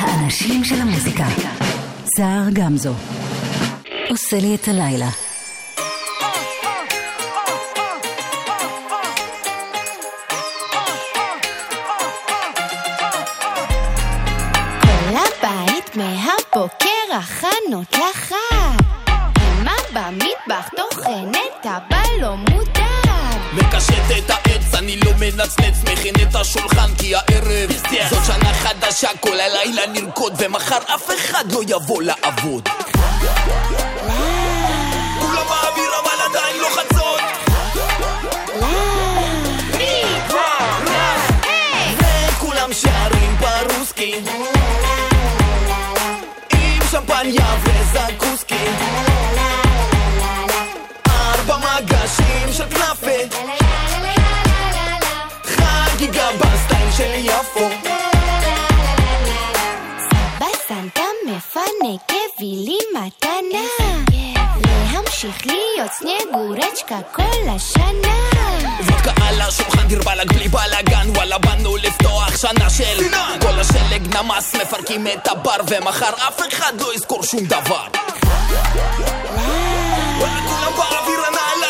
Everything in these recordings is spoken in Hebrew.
האנשים של המוזיקה. סער גמזו. עושה לי את הלילה. כל הבית מהבוקר הכנות לחג. אמא במטבח טוחנת אבל לא מודאג. מקשט את העץ, אני לא מנצנץ, מכין את השולחן כי הערב זאת שנה חדשה, כל הלילה נרקוד ומחר אף אחד לא יבוא לעבוד. כולם באוויר אבל עדיין לא חצות. וכולם שרים ברוסקי יפו בסנטה מפנק הביא לי מתנה. להמשיך להיות סנגורצ'קה כל השנה. וודקה על השולחן דיר בלאג בלי בלאגן. וואלה באנו לפתוח שנה של כל השלג נמס מפרקים את הבר ומחר אף אחד לא יזכור שום דבר. וואלה כולם באוויר הנעליים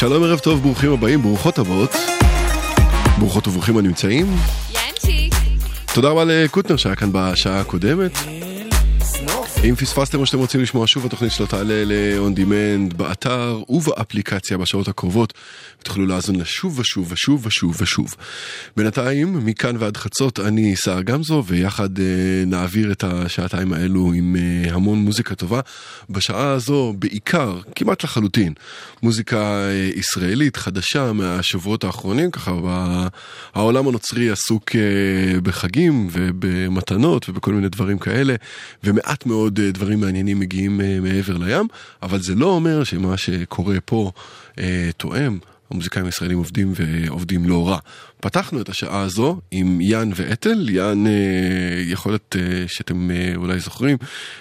שלום ערב טוב, ברוכים הבאים, ברוכות הבאות. ברוכות וברוכים הנמצאים. ינצ'יק. תודה רבה לקוטנר שהיה כאן בשעה הקודמת. אם פספסתם או שאתם רוצים לשמוע שוב, התוכנית שלו תעלה ל-on demand באתר ובאפליקציה בשעות הקרובות, ותוכלו להאזין לה שוב ושוב ושוב ושוב ושוב. בינתיים, מכאן ועד חצות, אני סער גמזו, ויחד אה, נעביר את השעתיים האלו עם אה, המון מוזיקה טובה. בשעה הזו, בעיקר, כמעט לחלוטין, מוזיקה אה, ישראלית חדשה מהשבועות האחרונים, ככה ב- העולם הנוצרי עסוק אה, בחגים ובמתנות ובכל מיני דברים כאלה, ומעט מאוד אה, דברים מעניינים מגיעים אה, מעבר לים, אבל זה לא אומר שמה שקורה פה אה, תואם. המוזיקאים הישראלים עובדים ועובדים לא רע. פתחנו את השעה הזו עם יאן ואתל, יאן אה, יכול להיות אה, שאתם אה, אולי זוכרים,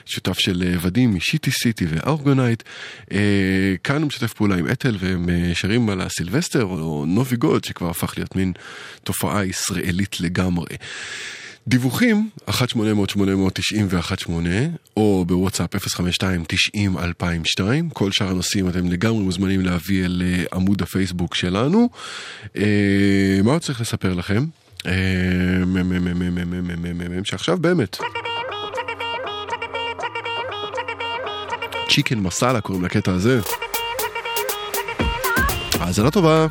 שותף של ודים משיטי סיטי ואורגונייט. אה, כאן הוא משתף פעולה עם אתל והם שרים על הסילבסטר או נובי גוד שכבר הפך להיות מין תופעה ישראלית לגמרי. דיווחים, 1-800-891-8, או בוואטסאפ 052-90-2002, כל שאר הנושאים אתם לגמרי מוזמנים להביא אל אה, עמוד הפייסבוק שלנו. אה, מה עוד צריך לספר לכם? שעכשיו באמת. צ'יקן מסאלה קוראים לקטע הזה. האזנה טובה.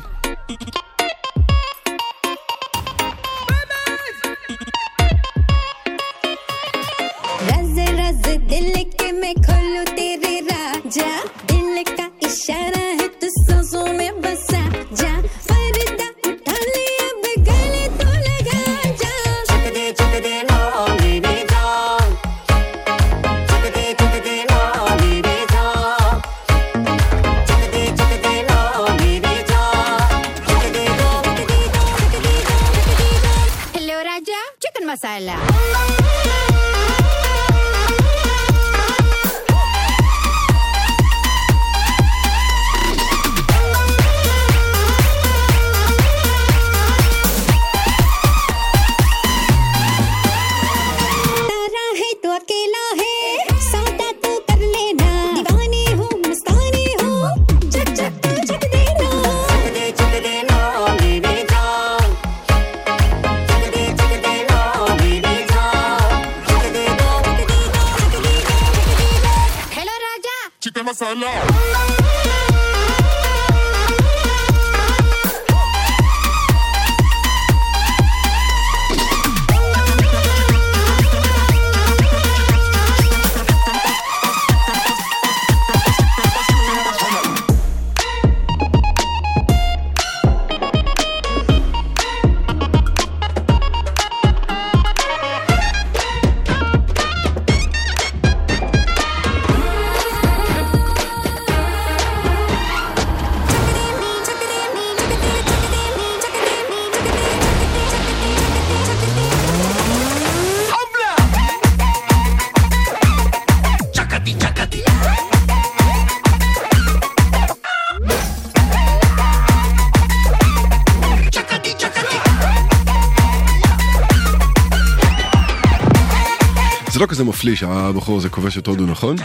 מפליא שהבחור הזה כובש את הודו, נכון?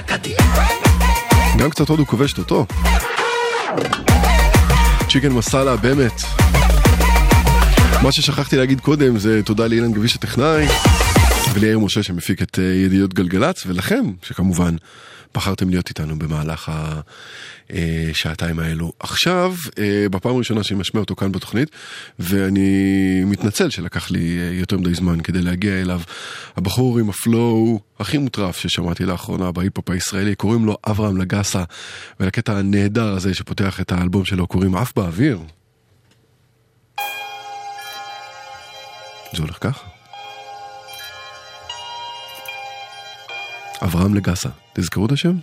גם קצת הודו כובשת אותו. צ'יקן מסאלה, באמת. מה ששכחתי להגיד קודם זה תודה לאילן גביש הטכנאי וליאיר משה שמפיק את אה, ידיעות גלגלצ ולכם שכמובן בחרתם להיות איתנו במהלך השעתיים האלו. עכשיו, אה, בפעם הראשונה שאני משמיע אותו כאן בתוכנית, ואני מתנצל שלקח לי אה, יותר מדי זמן כדי להגיע אליו. הבחור עם ה flow הכי מוטרף ששמעתי לאחרונה בהיפ-הופ הישראלי, קוראים לו אברהם לגסה, ולקטע הנהדר הזה שפותח את האלבום שלו קוראים עף באוויר. זה הולך ככה. אברהם לגסה, תזכרו את השם?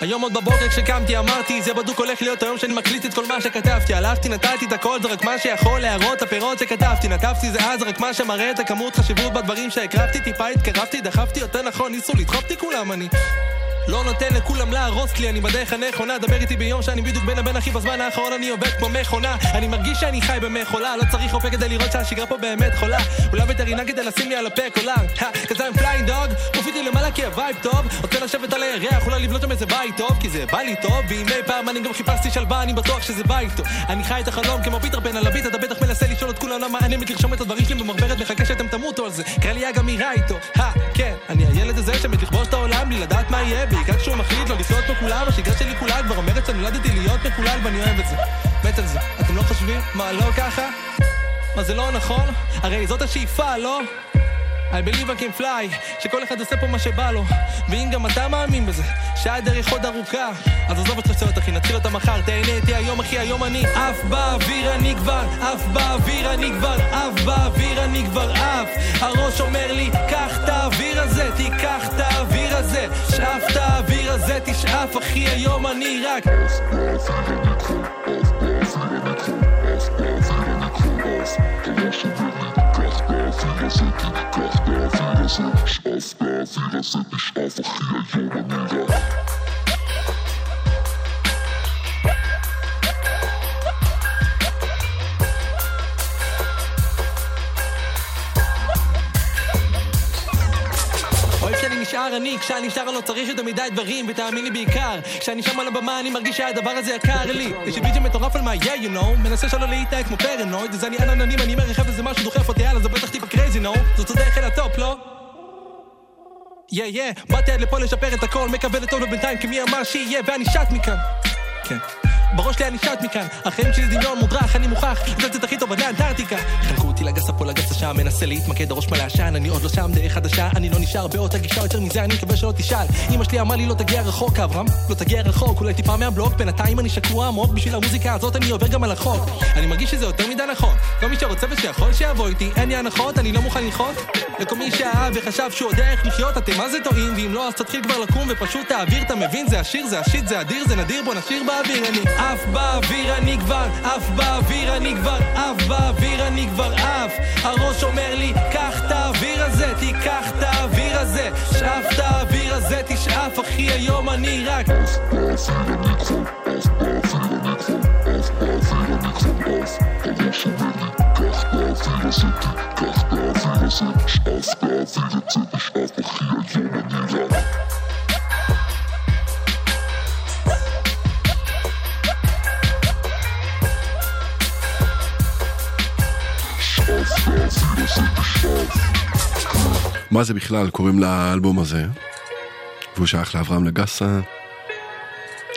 היום עוד בבוקר כשקמתי אמרתי זה בדוק הולך להיות היום שאני מקליט את כל מה שכתבתי. הלכתי נתתי את הכל זה רק מה שיכול להראות הפירות שכתבתי. נקבתי זה אז רק מה שמראה את הכמות חשיבות בדברים שהקרבתי. טיפה התקרבתי דחפתי יותר נכון ניסו לדחוף אותי כולם אני לא נותן לכולם להרוס לי, אני בדרך הנכונה. דבר איתי ביום שאני בדיוק בין הבן אחי בזמן האחרון אני עובד כמו מכונה. אני מרגיש שאני חי במכולה לא צריך רופא כדי לראות שהשגרה פה באמת חולה. אולי וטרינה כדי לשים לי על הפה קולה כזה עם פליינג דוג מופיע למעלה כי הווייב טוב. רוצה לשבת על הירח אולי לבנות שם איזה בית טוב כי זה בא לי טוב. ואם אי פעם אני גם חיפשתי שלווה אני בטוח שזה בית טוב. אני חי את החלום כמו פיטר פן על הביט אתה בטח מנסה לשאול את כולם למה אני מת לרשום את הדברים שלי במחברת מחכה שאתם תמותו על זה. קרא לי גם מירה איתו? כן לדעת מה יהיה בעיקר כשהוא מחליט לא לחיות כמו כולם, השגרה שלי כולה כבר אומרת שנולדתי להיות מקולל ואני אוהב את זה. מת על זה. אתם לא חושבים? מה, לא ככה? מה, זה לא נכון? הרי זאת השאיפה, לא? I believe I can fly, שכל אחד עושה פה מה שבא לו ואם גם אתה מאמין בזה, שהדרך עוד ארוכה אז עזוב את חשציות אחי, נתחיל אותה מחר תהנה איתי היום אחי, היום אני עף באוויר אני כבר, עף באוויר אני כבר, עף באוויר אני כבר עף הראש אומר לי, קח את האוויר הזה, תיקח את האוויר הזה שאף את האוויר הזה, תשאף אחי, היום אני רק עף באוויר נשאר אני, כשאני נשאר אני לא צריך יותר מדי דברים, ותאמין לי בעיקר, כשאני שם על הבמה אני מרגיש שהדבר הזה יקר לי. יש לי וידאו מטורף על מה yeah you know, מנסה שלא להתנהג כמו פרנויד, אז אני עננים, אני מרחב איזה משהו דוחף אותי, יאללה זה בטח טיפה crazy נו, זאת הדרך אל ה top, לא? yeah yeah, באתי עד לפה לשפר את הכל, מקווה לטוב לבינתיים, כי מי אמר שיהיה, ואני שט מכאן. כן. בראש שלי אני שט מכאן, החיים שלי דמיון מודרך, אני זה קצת הכי טוב עד לאנטארקטיקה. חנקו אותי לגסה פה לגסה שם, מנסה להתמקד, הראש מלא עשן, אני עוד לא שם, דרך חדשה, אני לא נשאר באותה גישה יותר מזה, אני מקווה שלא תשאל. אמא שלי אמרה לי לא תגיע רחוק, אברהם, לא תגיע רחוק, אולי טיפה מהבלוק, בינתיים אני שקוע עמוק, בשביל המוזיקה הזאת אני עובר גם על החוק. אני מרגיש שזה יותר מדי נכון, כל מי שרוצה ושיכול שיבוא איתי, אין לי הנחות, אני לא מוכן ללחוץ. לכל מי שאהב וחשב שהוא יודע איך לחיות, אתם מה זה טועים, ואם לא אז תתחיל כבר לקום ופשוט תעביר, אתה מבין, זה עשיר, זה השיט, זה אדיר, זה נדיר, בוא נשאיר באוויר, אני עף באוויר, אני כבר עף באוויר, אני כבר עף באוויר, אני כבר עף. הראש אומר לי, קח את האוויר הזה, תיקח את האוויר הזה, שאף את האוויר הזה, תשאף, אחי, היום אני רק עף באוויר, אני כבר, עף באוויר, אני כבר, עף באוויר, אני כבר עף. הראש אומר לי, קח את האוויר הזה, תיקח את האוויר הזה, שאף את האוויר הזה, תשאף, אחי, היום אני רק מה זה בכלל קוראים לאלבום הזה? והוא שייך לאברהם לגסה.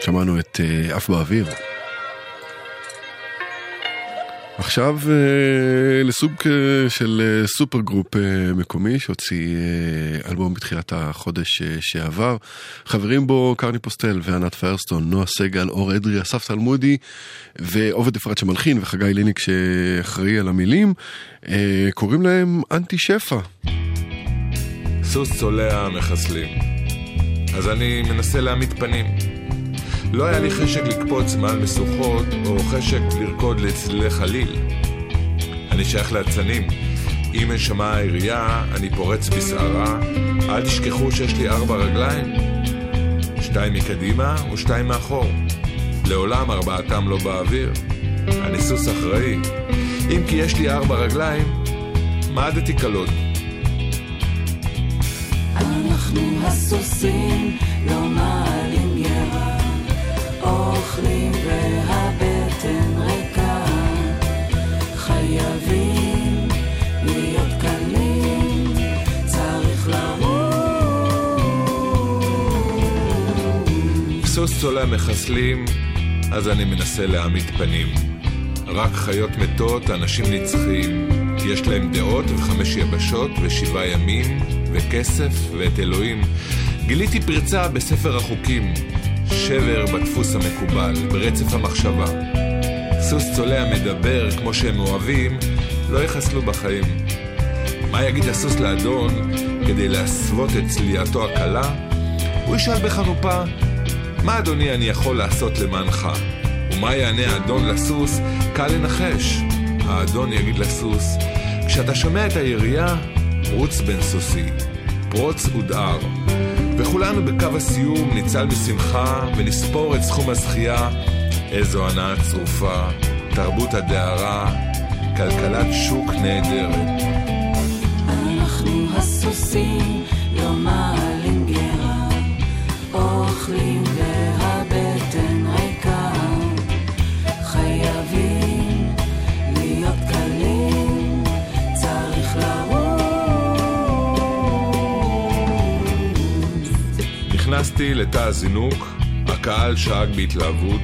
שמענו את אה, עף באוויר. עכשיו אה, לסוג אה, של אה, super group מקומי שהוציא אלבום בתחילת החודש שעבר. חברים בו קרני פוסטל וענת פיירסטון, נועה סגל, אור אדרי, אסף סלמודי ועובד אפרת שמלחין וחגי ליניק שאחראי על המילים. קוראים להם אנטי שפע. סוס צולע מחסלים. אז אני מנסה להעמיד פנים. לא היה לי חשק לקפוץ מעל משוכות, או חשק לרקוד לצלילי חליל. אני שייך לאצנים. אם נשמע העירייה, אני פורץ בסערה. אל תשכחו שיש לי ארבע רגליים. שתיים מקדימה ושתיים מאחור. לעולם ארבעתם לא באוויר. אני סוס אחראי. אם כי יש לי ארבע רגליים, מעדתי קלות. אנחנו הסוסים צולע מחסלים, אז אני מנסה להעמיד פנים. רק חיות מתות, אנשים נצחיים. יש להם דעות וחמש יבשות ושבעה ימים וכסף ואת אלוהים. גיליתי פרצה בספר החוקים, שבר בדפוס המקובל, ברצף המחשבה. סוס צולע מדבר כמו שהם אוהבים, לא יחסלו בחיים. מה יגיד הסוס לאדון כדי להסוות את צליעתו הקלה? הוא ישאל בחנופה, מה אדוני אני יכול לעשות למענך? ומה יענה האדון לסוס? קל לנחש. האדון יגיד לסוס, כשאתה שומע את הירייה, רוץ בן סוסי, פרוץ ודהר. וכולנו בקו הסיום ניצל משמחה ונספור את סכום הזכייה. איזו הנאה צרופה, תרבות הדהרה, כלכלת שוק נהדרת. אנחנו הסוסים לא מעלים גרה, אוכלים נכנסתי לתא הזינוק, הקהל שאג בהתלהבות.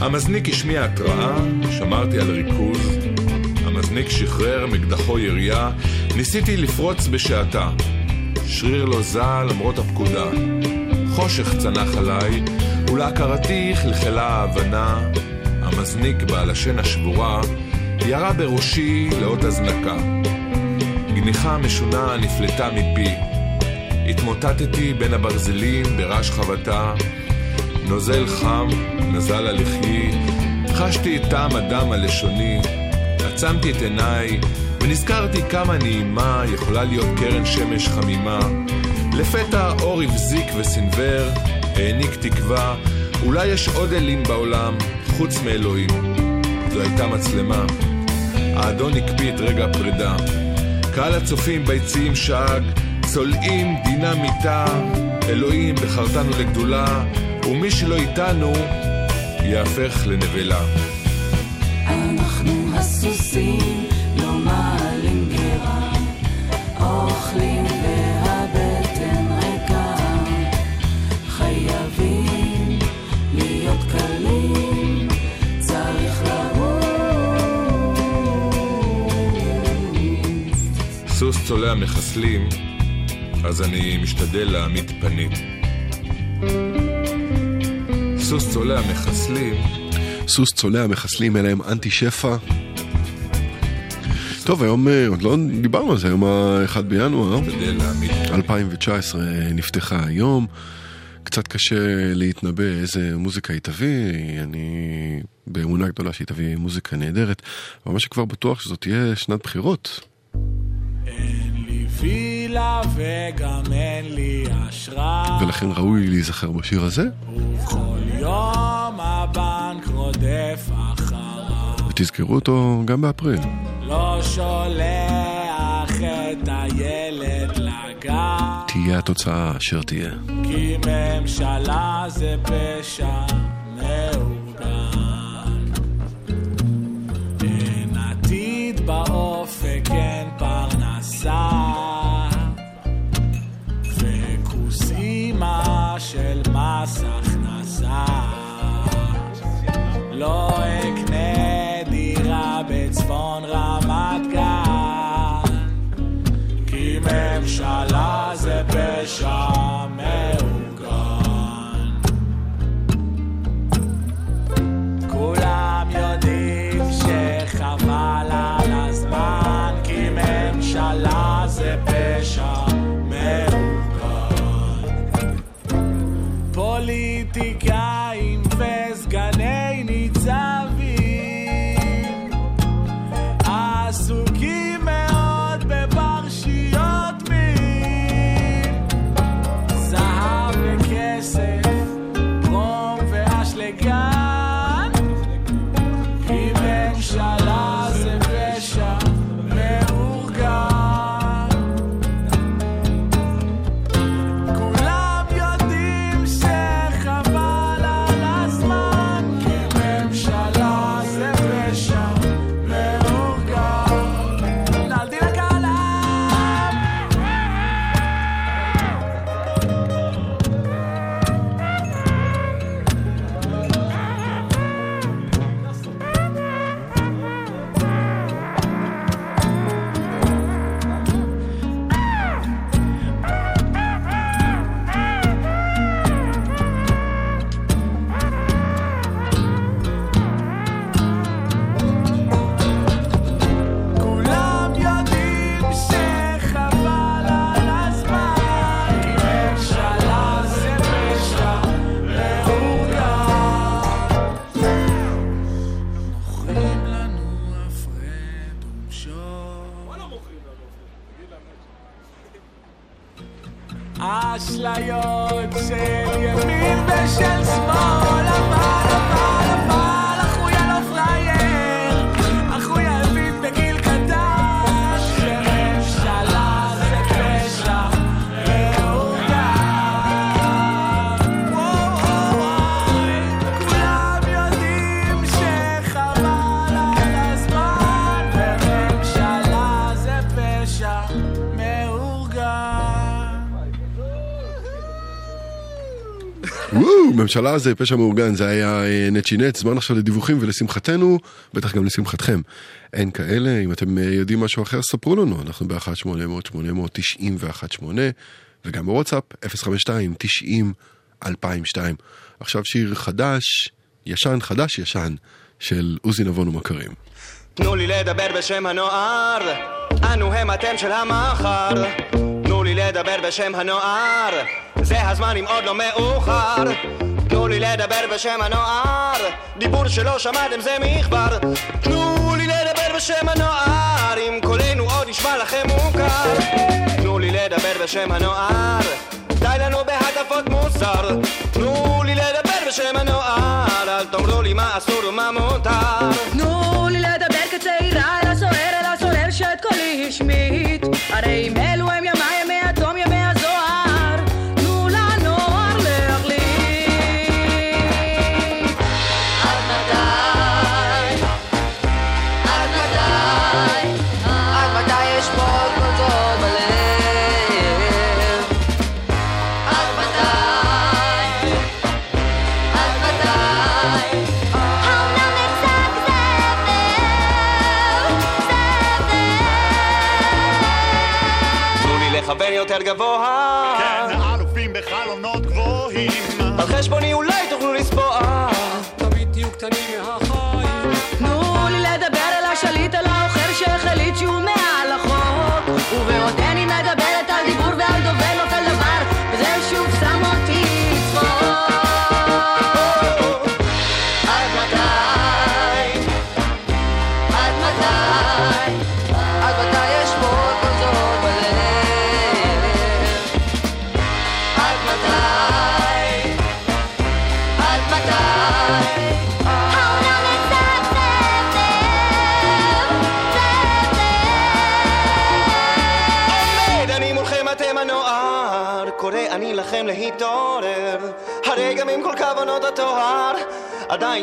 המזניק השמיע התראה, שמרתי על ריכוז. המזניק שחרר מקדחו ירייה, ניסיתי לפרוץ בשעתה. שריר לא זע למרות הפקודה. חושך צנח עליי, ולהכרתי חלחלה ההבנה. המזניק בלשן השבורה, ירה בראשי לאות הזנקה. גניחה משונה נפלטה מפי. התמוטטתי בין הברזלים ברעש חבטה. נוזל חם נזל על לחי, חשתי את טעם הדם על לשוני, עצמתי את עיניי, ונזכרתי כמה נעימה יכולה להיות קרן שמש חמימה. לפתע אור הבזיק וסנוור, העניק תקווה, אולי יש עוד אלים בעולם, חוץ מאלוהים. זו הייתה מצלמה. האדון הקפיא את רגע הפרידה. קהל הצופים ביציעים שאג, צולעים דינה מיתה, אלוהים בחרתנו לגדולה, ומי שלא איתנו, יהפך לנבלה. אנחנו הסוסים לא מעלים גרה, אוכלים והבטן ריקה, חייבים להיות קלים, צריך לרוץ. סוס צולע מחסלים, אז אני משתדל להעמיד פנים. סוס צולע מחסלים, סוס צולע מחסלים אליהם אנטי שפע. טוב, היום אה, עוד לא דיברנו על זה, היום ה-1 בינואר משתדל להעמיד 2019 נפתחה היום. קצת קשה להתנבא איזה מוזיקה היא תביא, אני באמונה גדולה שהיא תביא מוזיקה נהדרת, אבל מה שכבר בטוח שזאת תהיה שנת בחירות. וגם אין לי אשרה. ולכן ראוי להיזכר בשיר הזה, וכל יום הבנק רודף אחריו. ותזכרו אותו גם באפריל. לא שולח את הילד לגן. תהיה התוצאה אשר תהיה. כי ממשלה זה פשע מס הכנסה לא אקנה דירה בצפון רמת גן כי ממשלה זה פשע וואו, ממשלה זה פשע מאורגן, זה היה אה, נצ'י נט, זמן עכשיו לדיווחים ולשמחתנו, בטח גם לשמחתכם. אין כאלה, אם אתם אה, יודעים משהו אחר, ספרו לנו, אנחנו ב-1-800-891-8, וגם בוואטסאפ, 052-90-2002. עכשיו שיר חדש, ישן, חדש, ישן, של עוזי נבון ומכרים. תנו לי לדבר בשם הנוער, אנו הם אתם של המחר. תנו לי לדבר בשם הנוער, זה הזמן אם עוד לא מאוחר. תנו לי לדבר בשם הנוער, דיבור שלא שמעתם זה מכבר. תנו לי לדבר בשם הנוער, אם קולנו עוד נשמע לכם מוכר. תנו לי לדבר בשם הנוער, די לנו בהטפות מוסר. תנו לי לדבר בשם הנוער, אל תאמרו לי מה אסור ומה מותר.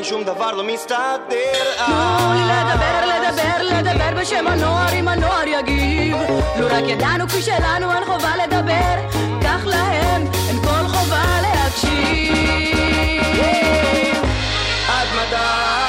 עדיין שום דבר לא מסתדר. תנו לי לדבר, לדבר, לדבר בשם הנוער, אם הנוער יגיב. לו רק ידענו כפי שלנו אין חובה לדבר, כך להם אין כל חובה להקשיב. עד מתי?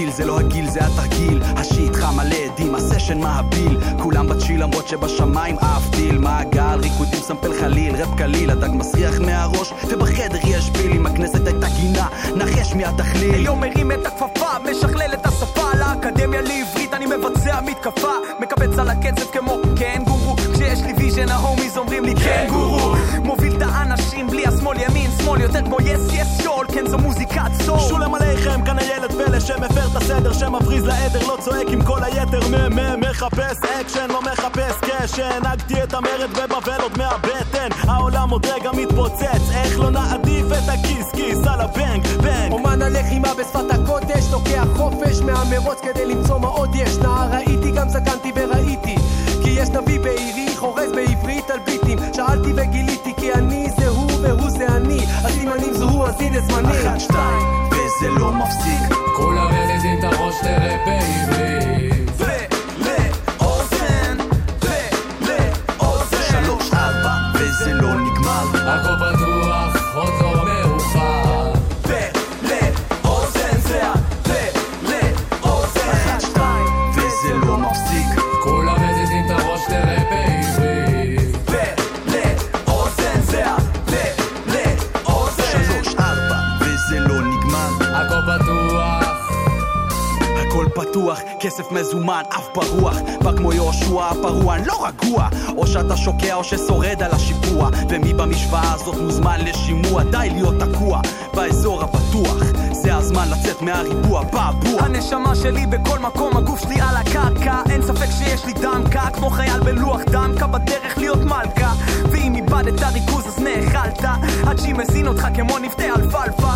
הנה זה לא הגיל, זה התרגיל. ה shit חם מלא עדים, הסשן מהביל כולם ב chill למרות שבשמיים אף טיל. מעגל ריקודים sample חליל רב קליל הדג מסריח מהראש ובחדר יש פיל. אם הכנסת הייתה גינה נחש מי התכליל. היום מרים את הכפפה, משכלל את השפה. לאקדמיה לעברית אני מבצע מתקפה. מקפץ על הקצב כמו קנגורו כשיש לי vision ה homies אומרים לי כן גורו. מוביל את האנשים בלי השמאל ימין שמאל יותר כמו yes yes y'all כן זו מוזיקת soul. שלום עליכם, כאן הילד פלא שמפר את הסדר שמבריז לעדר, לא צועק עם כל היתר. מ מ מחפש אקשן, לא מחפש קשן הגיתי את המרד בבבל עוד מהבטן. העולם עוד רגע מתפוצץ, איך לא נעדיף את הכיס כיס על הבנג בנג אומן הלחימה בשפת הקודש, לוקח חופש מהמרוץ כדי למצוא מה עוד יש. נער ראיתי, גם זקנתי וראיתי. יש נביא בעירי, חורז בעברית על ביטים. שאלתי וגיליתי, כי אני זה הוא והוא זה אני. הסימנים זוהו, אז הנה זמני. אחת, שתיים, וזה לא מפסיק כולם מזיזים את הראש תראה בעברית פתוח, כסף מזומן, אף ברוח. בא כמו יהושע הפרוע, לא רגוע. או שאתה שוקע או ששורד על השיפוע. ומי במשוואה הזאת מוזמן לשימוע? די להיות תקוע באזור הבטוח זה הזמן לצאת מהריבוע, בעבוע הנשמה שלי בכל מקום, הגוף שלי על הקרקע. אין ספק שיש לי דמקה כמו חייל בלוח דמקה בדרך להיות מלכה. ואם איבדת ריכוז אז נאכלת. עד שהיא מזין אותך כמו נפטי אלפלפה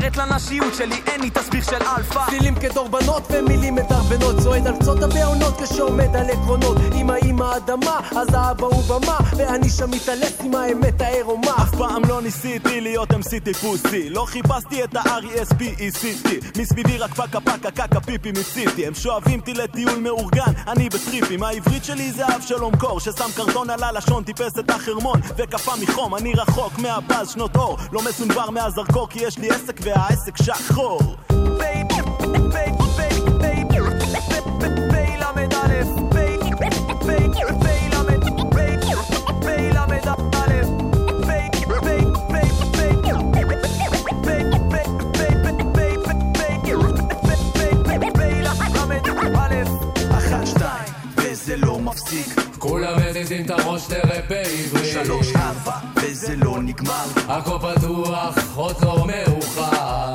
מחוברת לנשיות שלי, אין לי תסביך של אלפא. מילים כדורבנות ומילים מדרבנות צועד על קצות הבעונות כשעומד על עקרונות. אם האמא אדמה אז האבא הוא במה. ואני שם מתעלף עם האמת העירומה. אף פעם לא ניסיתי להיות MC טיפוסי לא חיפשתי את ה-R-E-S-P-E-C-T מסביבי רק פקה פקה קקה פיפי מציתי. הם שואבים אותי לטיול מאורגן אני בטריפים. העברית שלי זה אבשלום קור ששם קרטון על הלשון טיפס את החרמון. וקפא מחום אני רחוק מהבאז שנות אור. לא מסונוור מהזרקור כי יש לי עסק והעסק שחור וזה לא מפסיק כולם מזיזים את הראש תראה בעברית שלוש, ארבע, וזה לא נגמר הכל פתוח, עוד לא מאוחר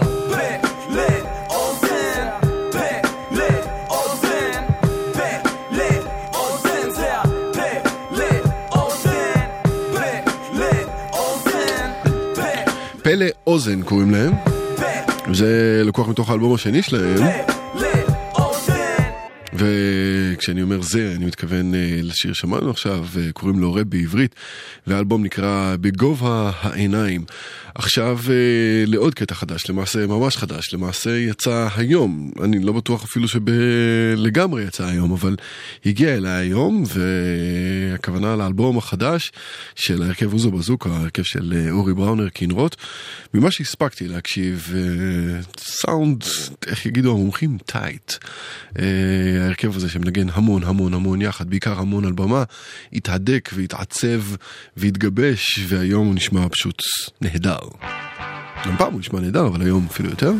פלא אוזן קוראים להם. זה לקוח מתוך האלבום השני שלהם. וכשאני אומר זה, אני מתכוון אה, לשיר שמענו עכשיו, אה, קוראים לו רב בעברית, והאלבום נקרא בגובה העיניים. עכשיו אה, לעוד קטע חדש, למעשה ממש חדש, למעשה יצא היום, אני לא בטוח אפילו שלגמרי יצא היום, אבל הגיע אליי היום, והכוונה לאלבום החדש של ההרכב אוזו בזוקה, ההרכב של אה, אורי בראונר קינרוט. ממה שהספקתי להקשיב, אה, סאונד, איך יגידו המומחים, טייט. ההרכב הזה שמנגן המון המון המון יחד, בעיקר המון על במה, התהדק והתעצב והתגבש, והיום הוא נשמע פשוט נהדר. גם פעם הוא נשמע נהדר, אבל היום אפילו יותר.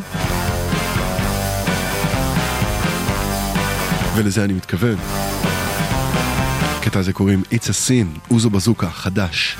ולזה אני מתכוון. הקטע הזה קוראים It's a Sin, אוזו בזוקה, חדש.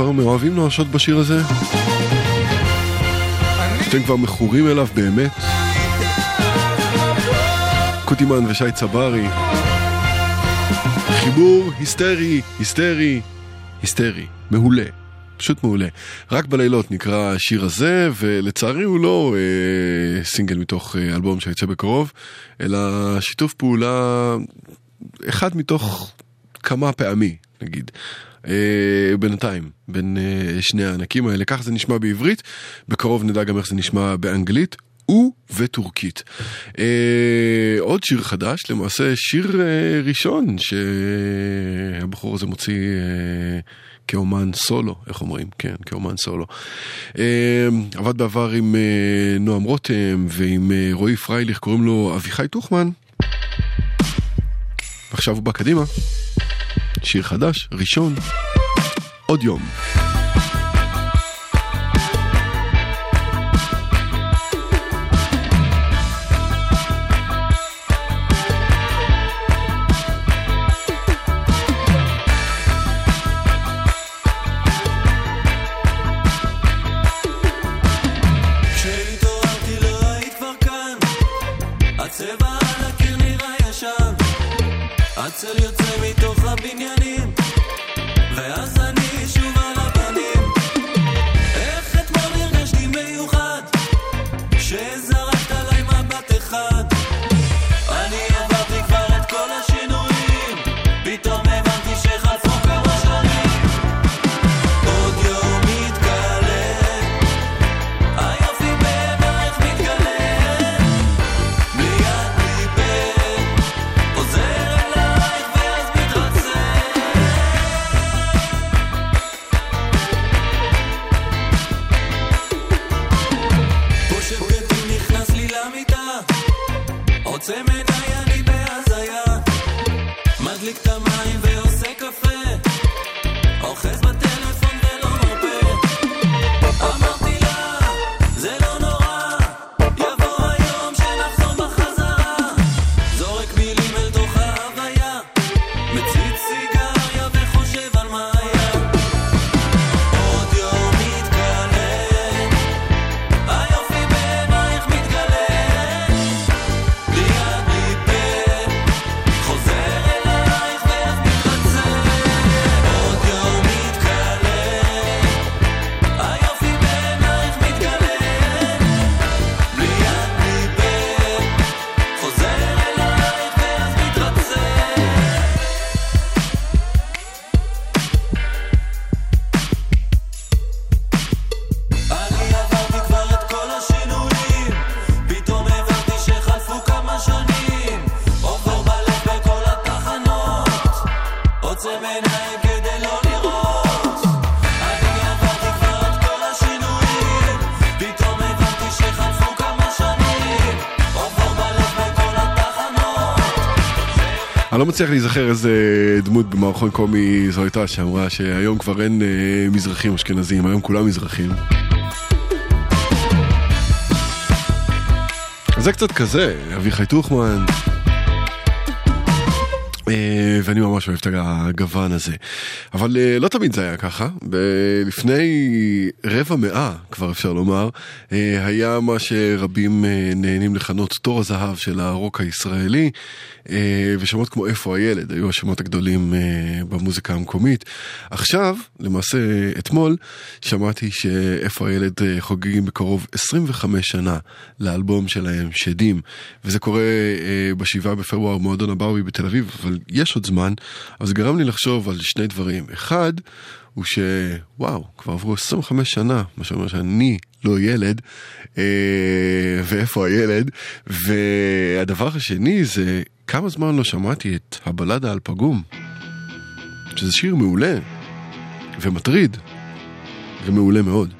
כבר מאוהבים נואשות בשיר הזה? אתם כבר מכורים אליו באמת? קוטימן ושי צברי. חיבור היסטרי, היסטרי, היסטרי. מעולה. פשוט מעולה. רק בלילות נקרא השיר הזה, ולצערי הוא לא אה, סינגל מתוך אה, אלבום שיצא בקרוב, אלא שיתוף פעולה אחד מתוך כמה פעמי, נגיד. אה, בינתיים, בין אה, שני הענקים האלה. כך זה נשמע בעברית, בקרוב נדע גם איך זה נשמע באנגלית. וטורקית. אה, עוד שיר חדש, למעשה שיר אה, ראשון שהבחור הזה מוציא אה, כאומן סולו, איך אומרים? כן, כאומן סולו. אה, עבד בעבר עם אה, נועם רותם ועם אה, רועי פרייליך, קוראים לו אביחי טוחמן. ועכשיו הוא בא קדימה. שיר חדש, ראשון, עוד יום. מצליח להיזכר איזה דמות במערכון קומי זו הייתה שאמרה שהיום כבר אין אה, מזרחים אשכנזים, היום כולם מזרחים. זה קצת כזה, אביחי טוחמן. אה, ואני ממש אוהב את הגוון הזה. אבל אה, לא תמיד זה היה ככה. לפני רבע מאה, כבר אפשר לומר, אה, היה מה שרבים נהנים לכנות תור הזהב של הרוק הישראלי, ושמות כמו איפה הילד היו השמות הגדולים במוזיקה המקומית. עכשיו, למעשה אתמול, שמעתי שאיפה הילד חוגגים בקרוב 25 שנה לאלבום שלהם, שדים, וזה קורה בשבעה בפברואר במועדון הברבי בתל אביב, אבל יש עוד זמן, אז זה גרם לי לחשוב על שני דברים. אחד, הוא שוואו, כבר עברו 25 שנה, מה שאומר שאני לא ילד, אה, ואיפה הילד? והדבר השני זה כמה זמן לא שמעתי את הבלדה על פגום, שזה שיר מעולה ומטריד ומעולה מאוד.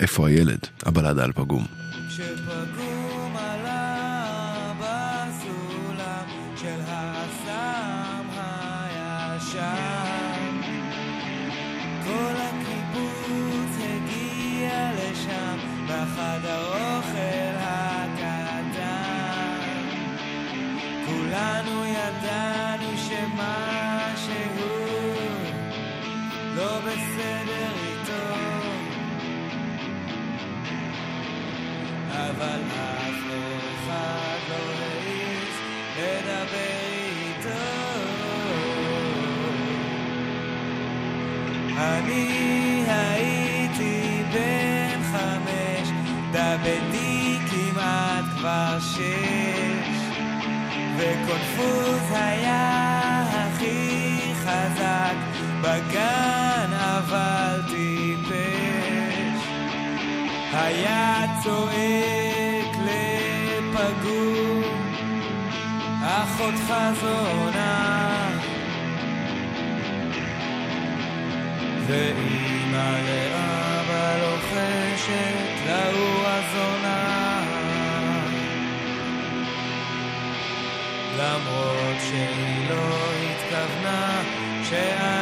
איפה הילד? הבלדה על פגום. היה צועק לפגור, אחותך זונה. ואימא לאבא לוחשת להוא הזונה. למרות שהיא לא התכוונה, שה...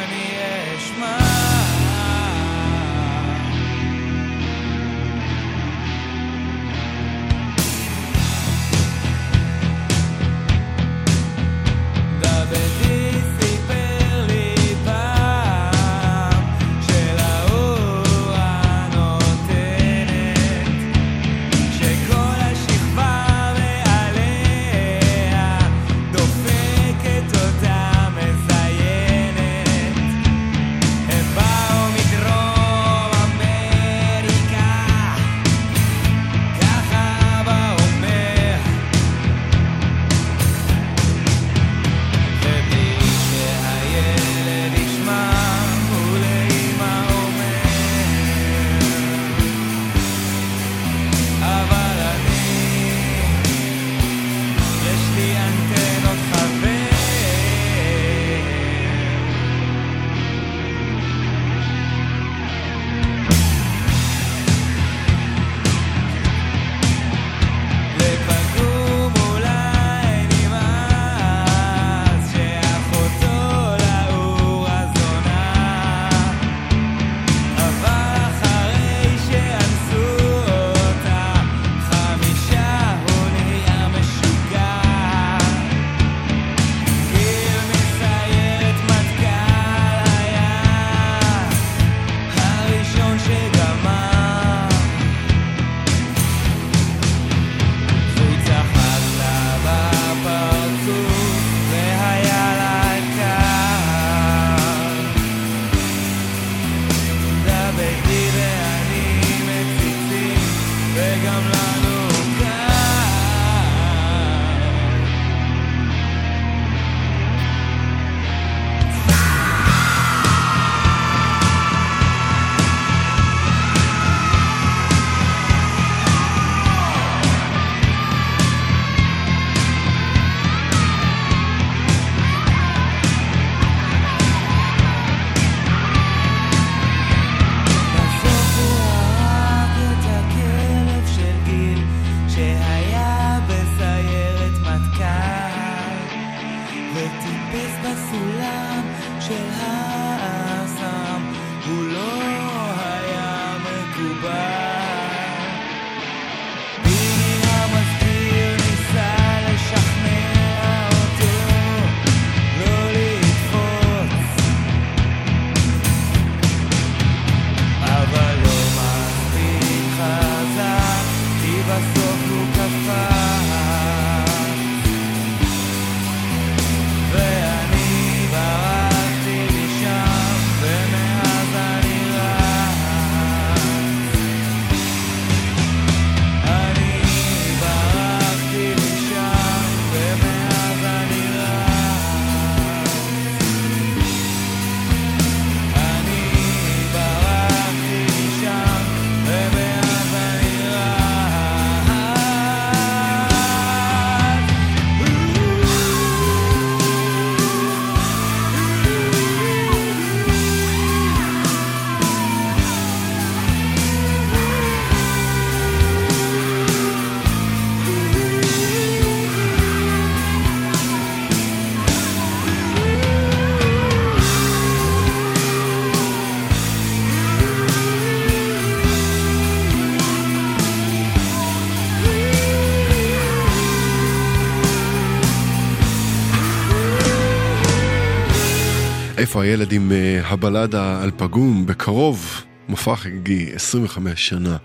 איפה הילד עם אה, הבלדה על פגום? בקרוב, מופע חגיגי, 25 שנה,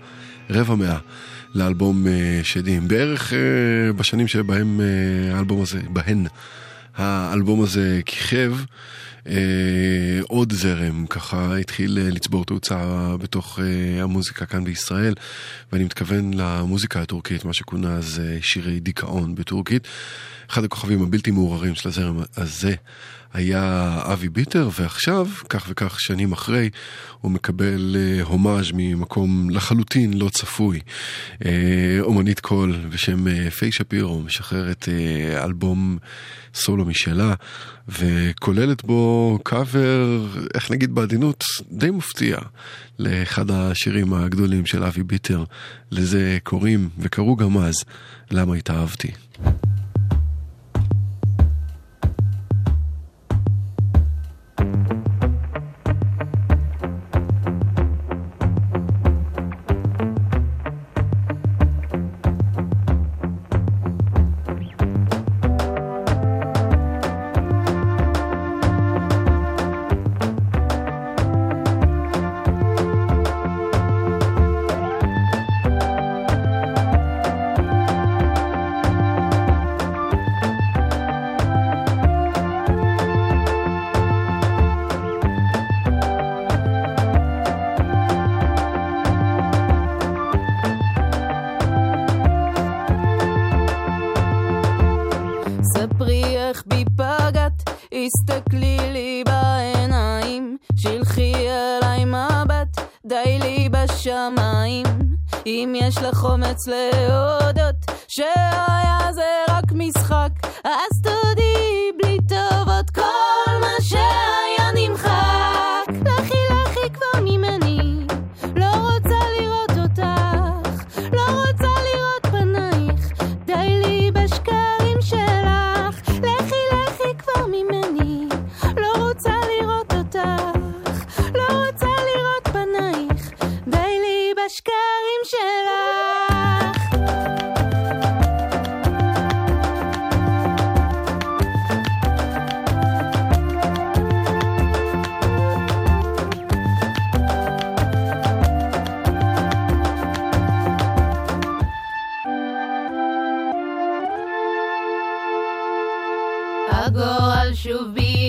רבע מאה לאלבום אה, שדים. בערך אה, בשנים שבהם האלבום הזה, בהן האלבום הזה כיכב. אה, עוד זרם ככה התחיל אה, לצבור תאוצה בתוך אה, המוזיקה כאן בישראל ואני מתכוון למוזיקה הטורקית, מה שכונה אז אה, שירי דיכאון בטורקית. אחד הכוכבים הבלתי מעורערים של הזרם הזה היה אבי ביטר, ועכשיו, כך וכך שנים אחרי, הוא מקבל אה, הומאז' ממקום לחלוטין לא צפוי. אה, אומנית קול בשם אה, פיי שפירו משחררת אה, אלבום סולו משלה, וכוללת בו קאבר, איך נגיד בעדינות, די מפתיע, לאחד השירים הגדולים של אבי ביטר. לזה קוראים, וקראו גם אז, למה התאהבתי.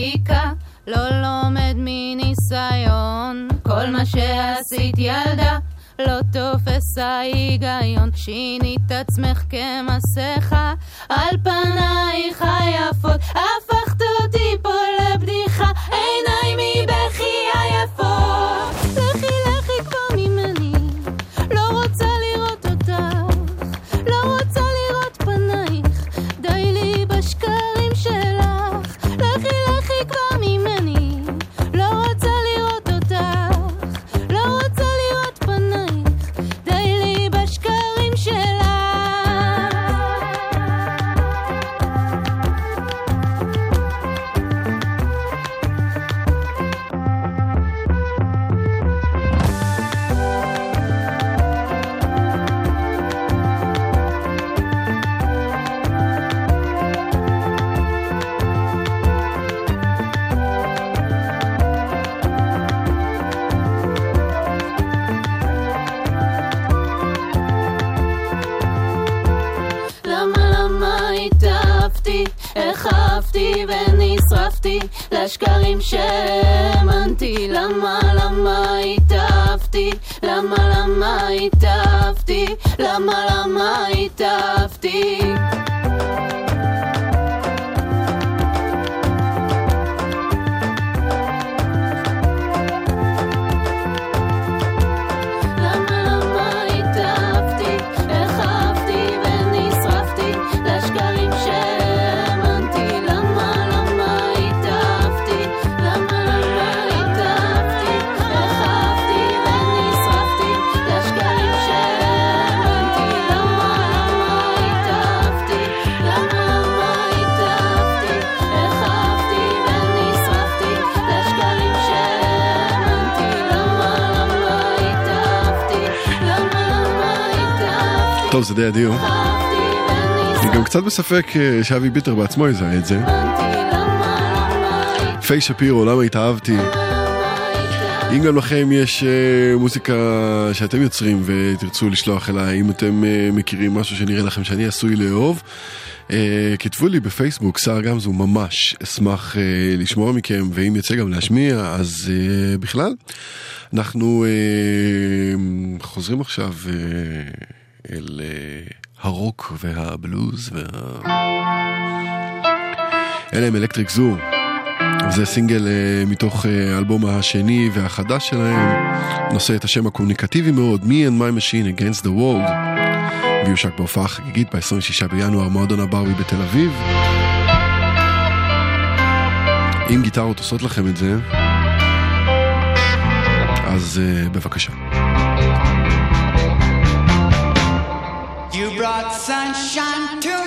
ביכה, לא לומד מניסיון. כל מה שעשית ילדה, לא תופס ההיגיון. שינית עצמך כמסכה, על פנייך היפות, הפכת אותי לשקרים שהאמנתי. למה למה התאהבתי, למה למה התאהבתי, למה למה התאהבתי זה די אדיר. אני גם קצת בספק אה, שאבי ביטר בעצמו יזהה את זה. פיי שפירו, למה התאהבתי? אם גם לכם יש אה, מוזיקה שאתם יוצרים ותרצו לשלוח אליי, אם אתם אה, מכירים משהו שנראה לכם שאני עשוי לאהוב, אה, כתבו לי בפייסבוק, סער גמזו, ממש אשמח לשמוע מכם, ואם יצא גם להשמיע, אז בכלל. אנחנו חוזרים עכשיו אל אה, הרוק והבלוז וה... אלה הם אלקטריק זו. זה סינגל אה, מתוך אה, האלבום השני והחדש שלהם, נושא את השם הקומוניקטיבי מאוד, Me and My Machine Against the World, ויושק בהופעה חגיגית ב-26 בינואר, מועדון הברבי בתל אביב. אם גיטרות עושות לכם את זה, אז בבקשה. sunshine to.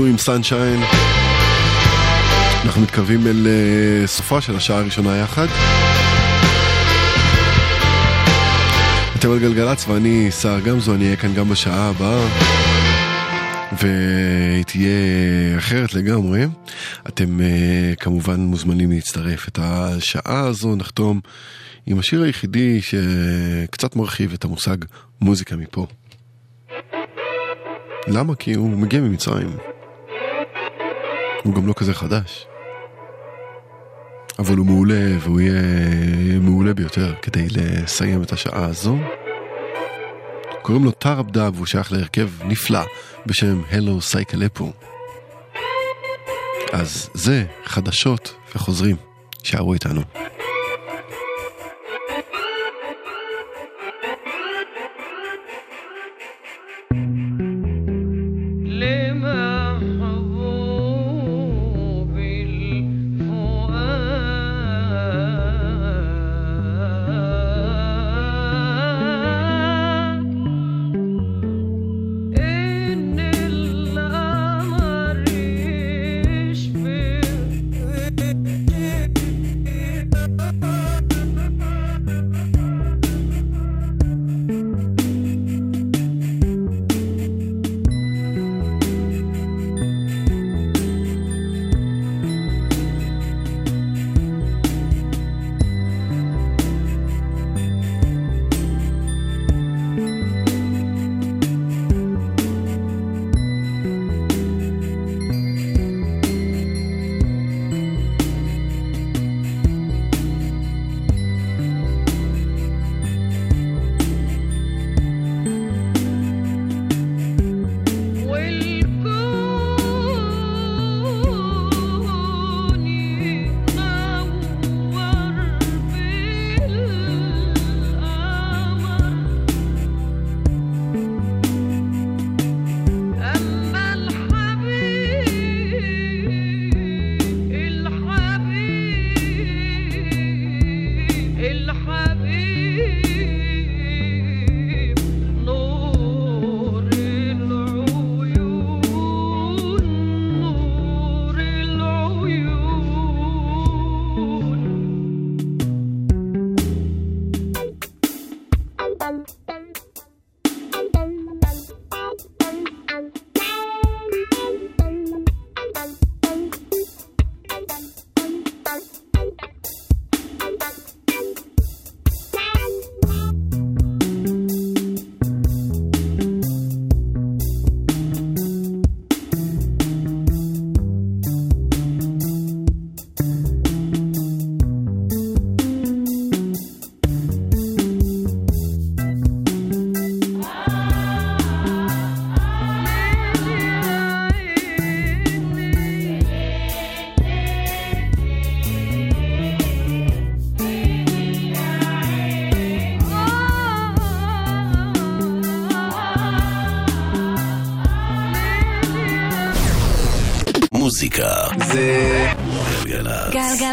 זו עם סנשיין. אנחנו מתקרבים אל אה, סופה של השעה הראשונה יחד. אתם על גלגלצ ואני סער גמזו, אני אהיה כאן גם בשעה הבאה. והיא תהיה אחרת לגמרי. אתם אה, כמובן מוזמנים להצטרף. את השעה הזו נחתום עם השיר היחידי שקצת מרחיב את המושג מוזיקה מפה. למה? כי הוא מגיע ממצרים. הוא גם לא כזה חדש. אבל הוא מעולה, והוא יהיה מעולה ביותר כדי לסיים את השעה הזו. קוראים לו טארב דאב, והוא שייך להרכב נפלא בשם הלו סייקלפו. אז זה חדשות וחוזרים, שערו איתנו.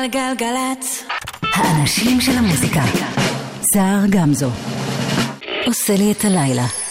גלגלצ. האנשים של המוזיקה. סער גמזו. עושה לי את הלילה.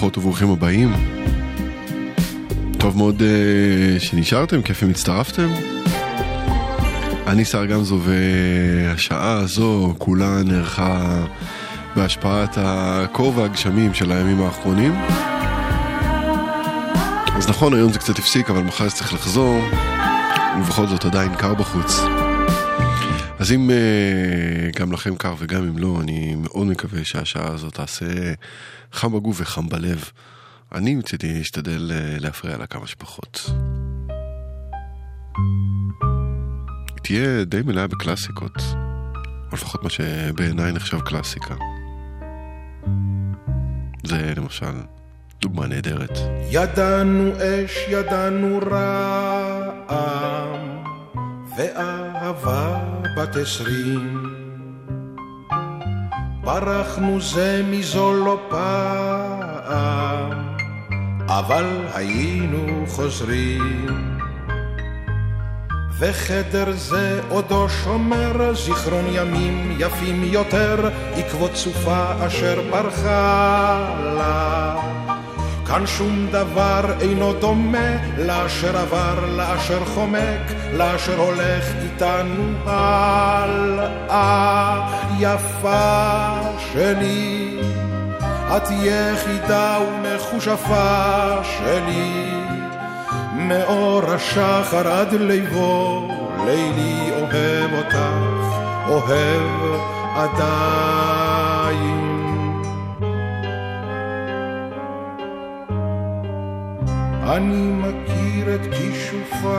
ברוכות וברוכים הבאים. טוב מאוד uh, שנשארתם, כיף אם הצטרפתם. אני שר גמזו והשעה הזו כולה נערכה בהשפעת הקור והגשמים של הימים האחרונים. אז נכון, היום זה קצת הפסיק, אבל מחר זה צריך לחזור, ובכל זאת עדיין קר בחוץ. אז אם uh, גם לכם קר וגם אם לא, אני מאוד מקווה שהשעה הזאת תעשה חם בגוף וחם בלב. אני מצידי אשתדל uh, להפריע לה כמה שפחות. היא תהיה די מלאה בקלאסיקות, או לפחות מה שבעיניי נחשב קלאסיקה. זה למשל דוגמה נהדרת. ידענו אש, ידענו רעם, ואהבה בת עשרים. ברחנו זה מזו לא פעם, אבל היינו חוזרים. וחדר זה עודו שומר זיכרון ימים יפים יותר, עקבות סופה אשר ברחה לה. כאן שום דבר אינו דומה לאשר עבר, לאשר חומק, לאשר הולך איתנו הלאה. יפה שלי, את יחידה ומכושפה שלי, מאור השחר עד ליבו, לילי אוהב אותך, אוהב עדיין. אני מכיר את כישופייך,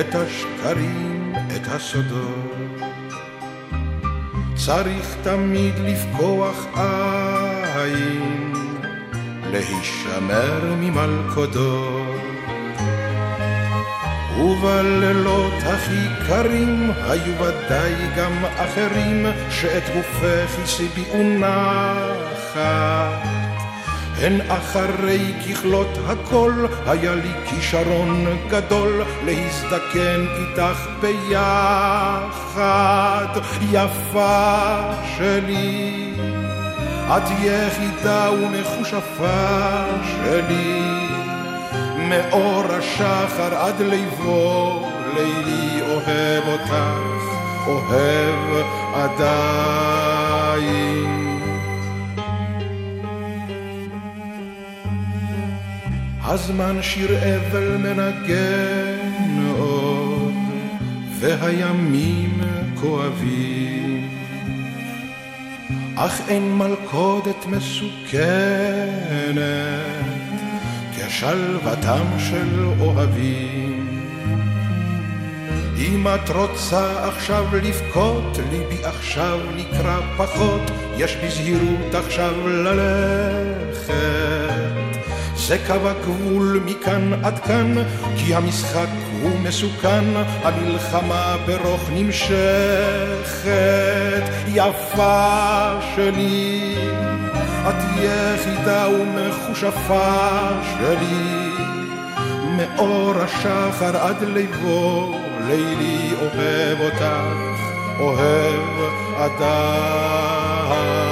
את השקרים, את הסודות. צריך תמיד לפקוח עין, להישמר ממלכודות. ובלילות הכי קרים היו ודאי גם אחרים שאת גופך הסיביאו נחת. הן אחרי ככלות הכל, היה לי כישרון גדול להזדקן איתך ביחד. יפה שלי, את יחידה ומכושפה שלי, מאור השחר עד ליבו, לילי אוהב אותך, אוהב עדיין. הזמן שיר אבל מנגן עוד, והימים כואבים. אך אין מלכודת מסוכנת כשלוותם של אוהבים. אם את רוצה עכשיו לבכות, ליבי עכשיו נקרא פחות, יש בזהירות עכשיו ללכת. זה קו הגבול מכאן עד כאן, כי המשחק הוא מסוכן, המלחמה ברוך נמשכת. יפה שלי, את יחידה ומכושפה שלי, מאור השחר עד ליבו, לילי אוהב אותך, אוהב עדיין.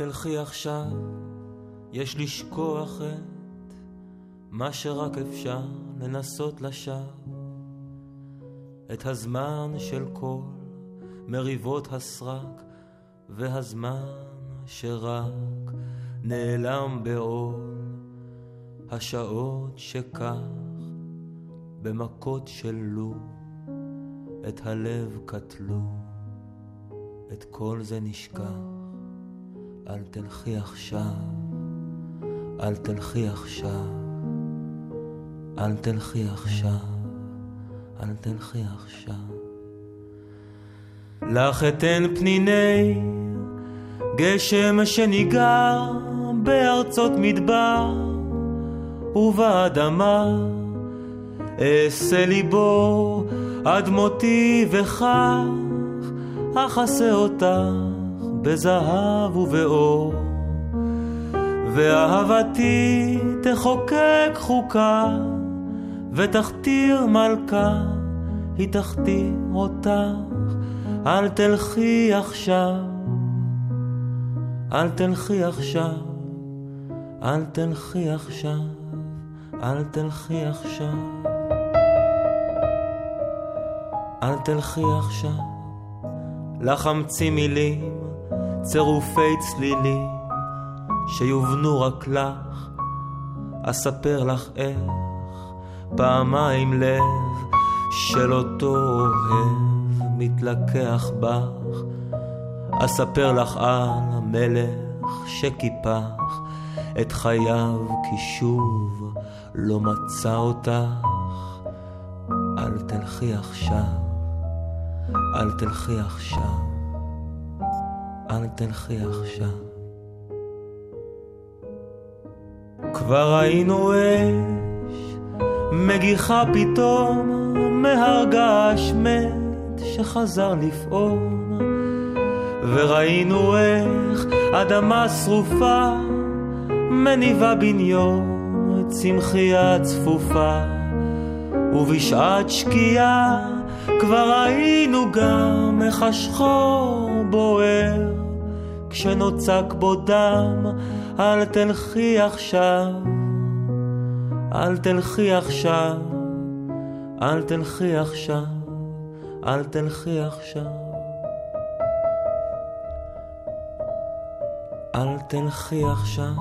תלכי עכשיו, יש לשכוח את מה שרק אפשר לנסות לשווא. את הזמן של כל מריבות הסרק, והזמן שרק נעלם בעול. השעות שכך, במכות של לו, את הלב קטלו, את כל זה נשכח. אל תלכי עכשיו, אל תלכי עכשיו, אל תלכי עכשיו, אל תלכי עכשיו. לך אתן פניני גשם שניגר בארצות מדבר ובאדמה אעשה ליבו עד מותי וכך אכסה אותך בזהב ובאור, ואהבתי תחוקק חוקה, ותכתיר מלכה, היא תכתיר אותך, אל תלכי עכשיו, אל תלכי עכשיו, אל תלכי עכשיו, אל תלכי עכשיו, אל תלכי עכשיו, לך אמציא מילים צירופי צלילים שיובנו רק לך, אספר לך איך פעמיים לב של אותו אוהב מתלקח בך, אספר לך על המלך שקיפח את חייו כי שוב לא מצא אותך. אל תלכי עכשיו, אל תלכי עכשיו. אל תלכי עכשיו. כבר ראינו אש מגיחה פתאום מהר געש מת שחזר לפעום. וראינו איך אדמה שרופה מניבה בניון צמחייה צפופה. ובשעת שקיעה כבר ראינו גם איך השחור בוער כשנוצק בו דם, אל תלכי עכשיו, אל תלכי עכשיו, אל תלכי עכשיו, אל תלכי עכשיו. אל תלכי עכשיו,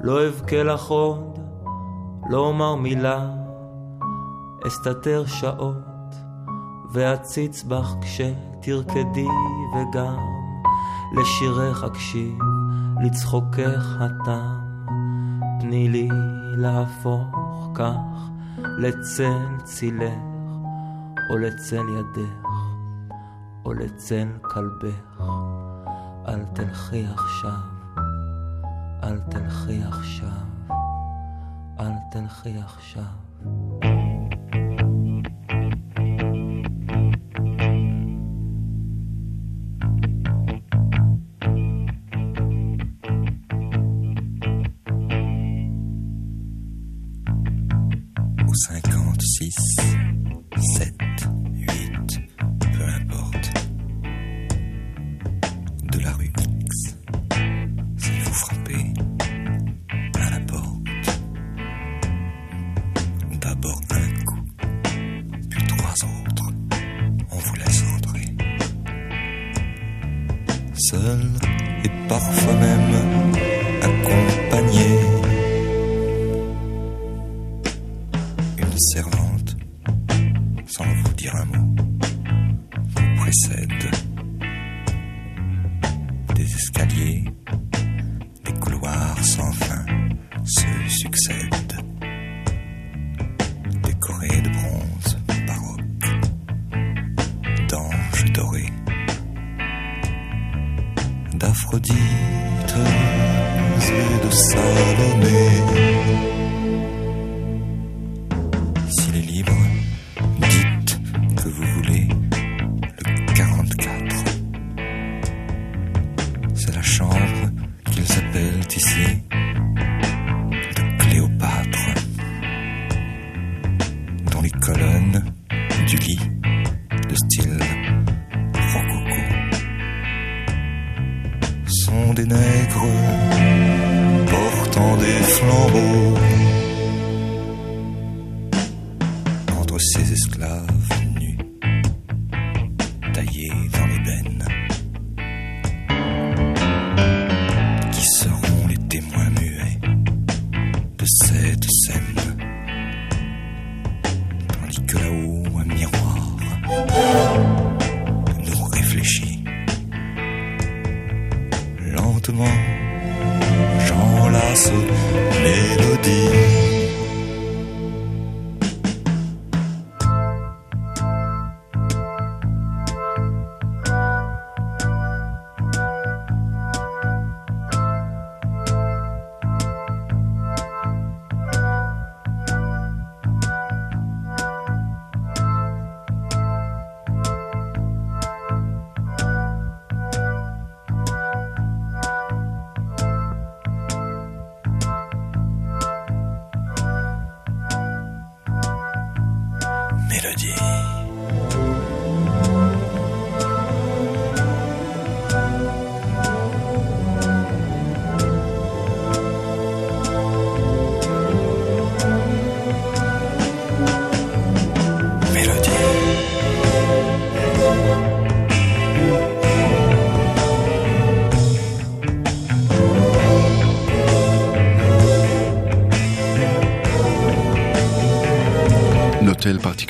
לא אבכה לך עוד, לא אומר מילה, אסתתר שעות, ואציץ בך כשתרקדי וגם לשירך אקשיב, לצחוקך התם, תני לי להפוך כך לצל צילך, או לצל ידך, או לצל כלבך. אל תלכי עכשיו, אל תלכי עכשיו, אל תלכי עכשיו.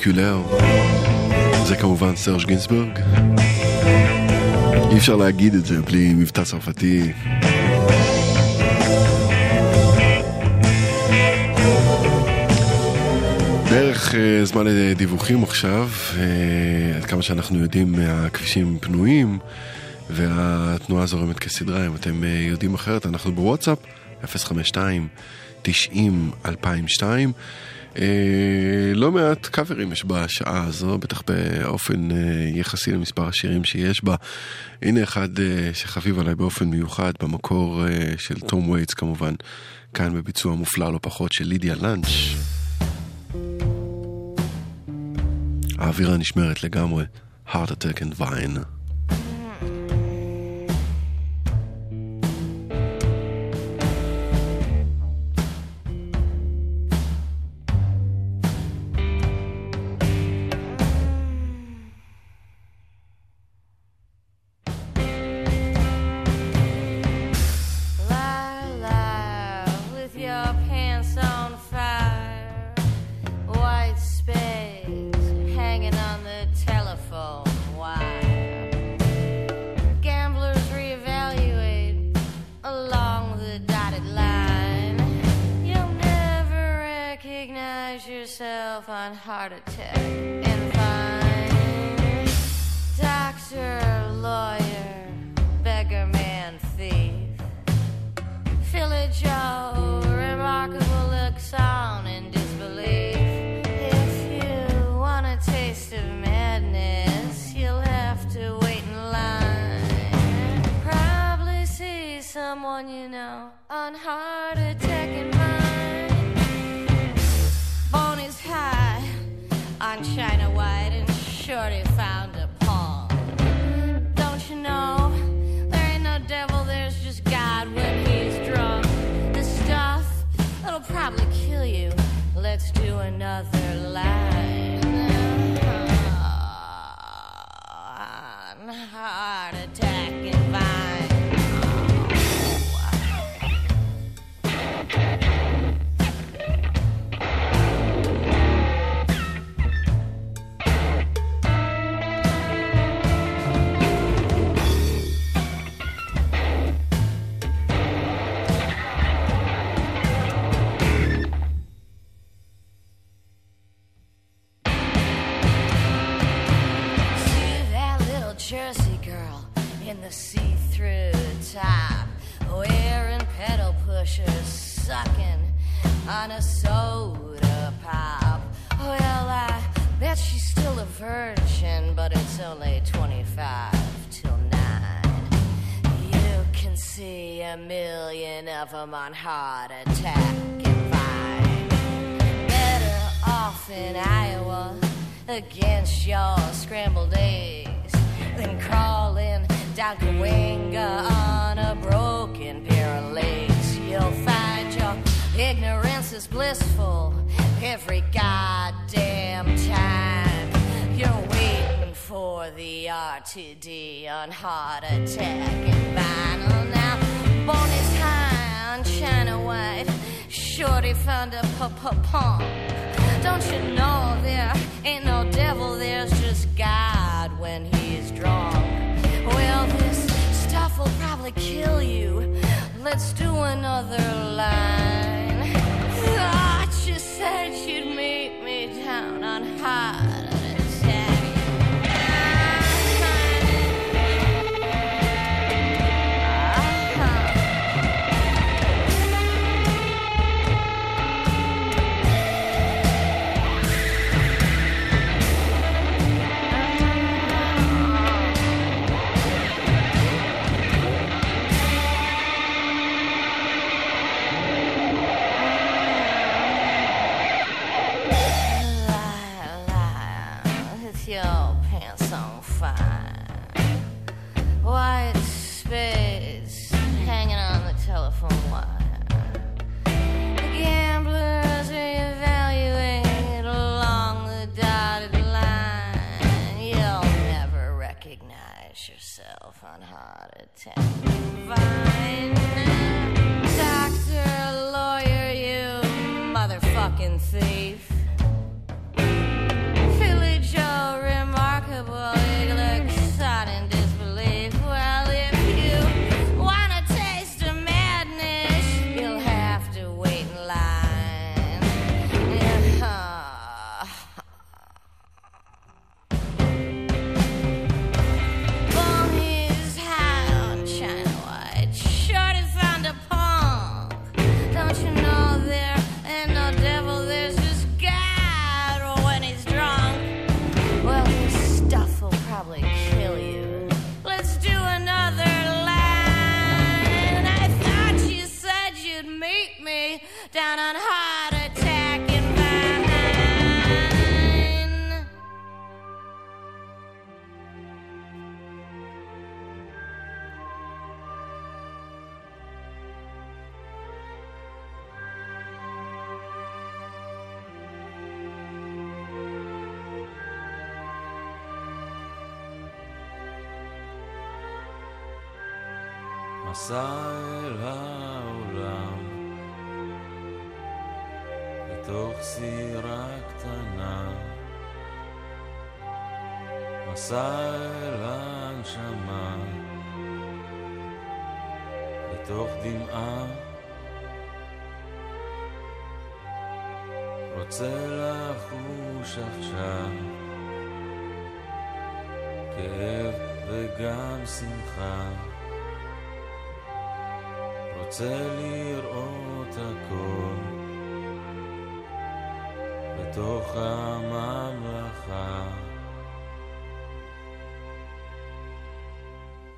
פרטיקולר זה כמובן סרש גינסברג. אי אפשר להגיד את זה בלי מבטא צרפתי. בערך אה, זמן לדיווחים עכשיו, אה, עד כמה שאנחנו יודעים הכבישים פנויים והתנועה זורמת כסדרה, אם אתם אה, יודעים אחרת, אנחנו בוואטסאפ 052 90 2002 אה, לא מעט קאברים יש בשעה הזו, בטח באופן אה, יחסי למספר השירים שיש בה. הנה אחד אה, שחביב עליי באופן מיוחד, במקור של תום וייטס כמובן, כאן בביצוע מופלא לא פחות של לידיה לאנץ'. האווירה נשמרת לגמרי, heart attack and vine. On heart attack and Vine. Better off in Iowa against your scrambled eggs than crawling down Cahuenga on a broken pair of legs. You'll find your ignorance is blissful every goddamn time. You're waiting for the RTD on heart attack and vinyl now. High on China White. Shorty found a pump. Don't you know there ain't no devil, there's just God when he's drunk. Well, this stuff will probably kill you. Let's do another line. Thought you said you'd meet me down on heart מסע אל העולם בתוך סירה קטנה. מסע אל הנשמה בתוך דמעה. רוצה לחוש עכשיו כאב וגם שמחה רוצה לראות הכל בתוך הממלכה.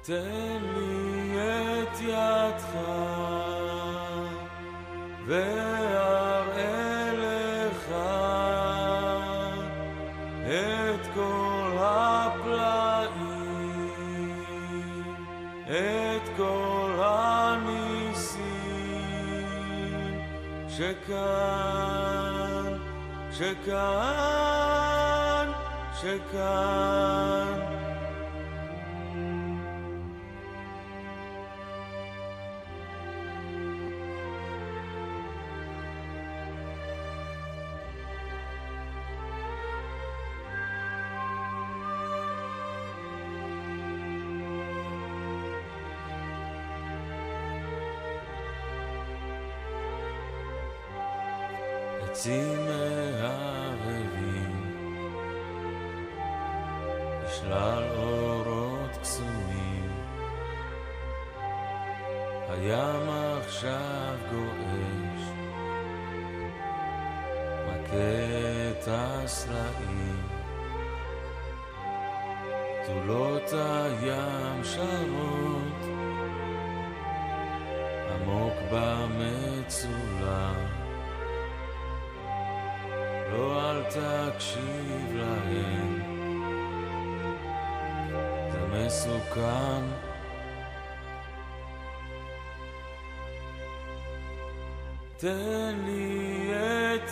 תן לי את ידך ואראה Shekan, Shekan, Shekan. تهنيتي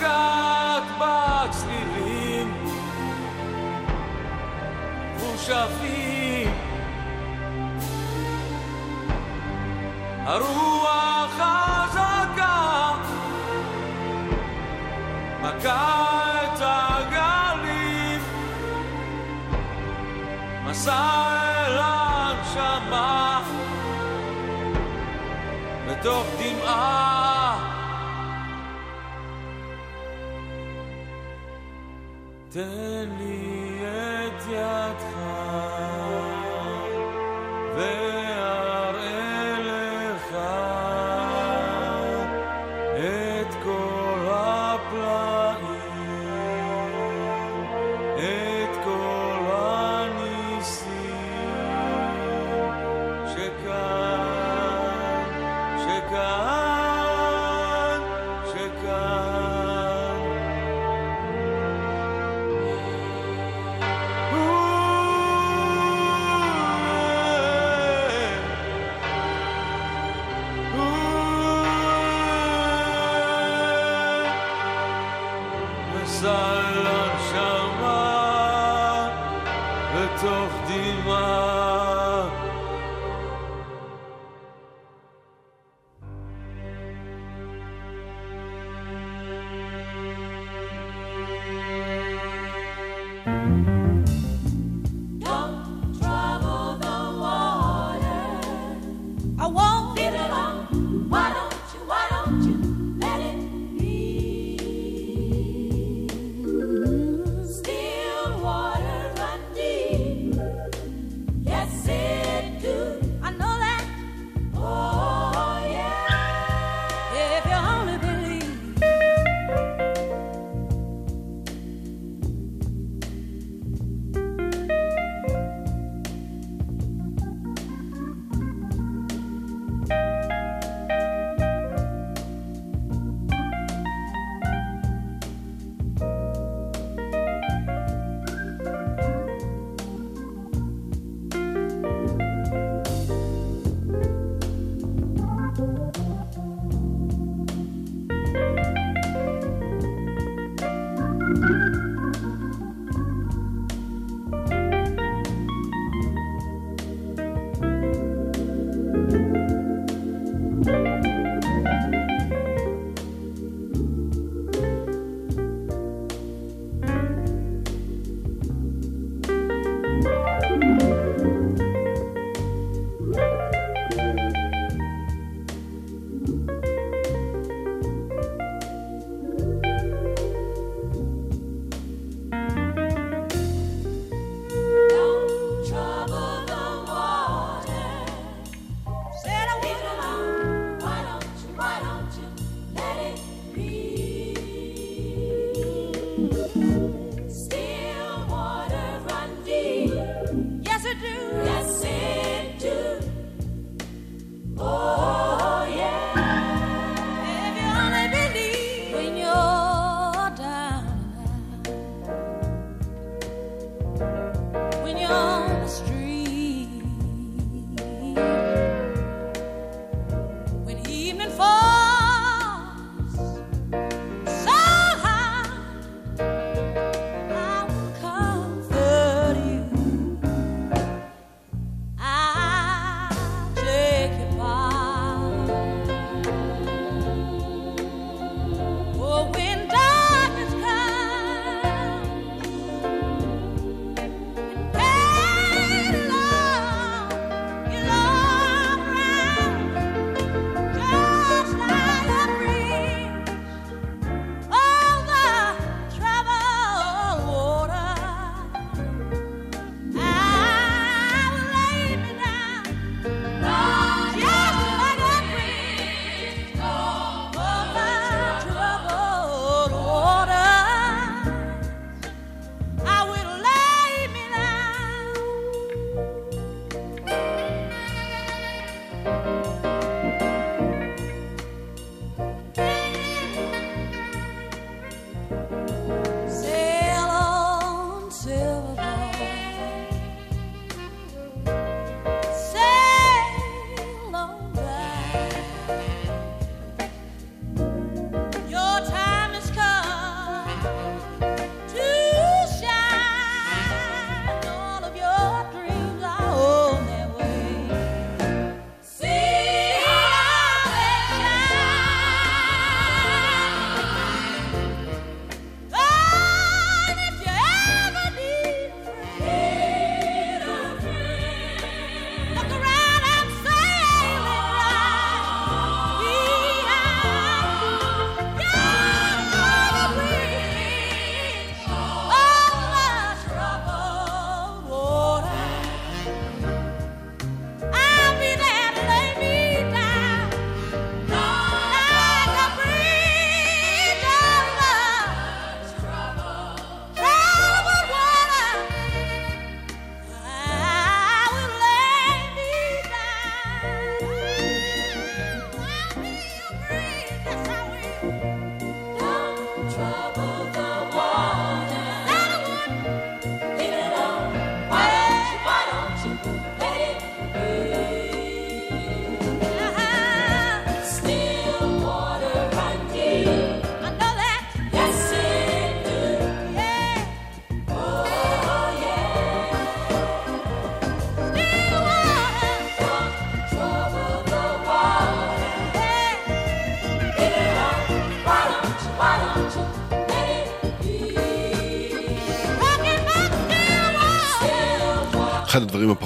לגעת בצלילים מושבים. הרוח חזקה מכה את הגלים מסע אל הנשמה בתוך דמעה תן לי את ידך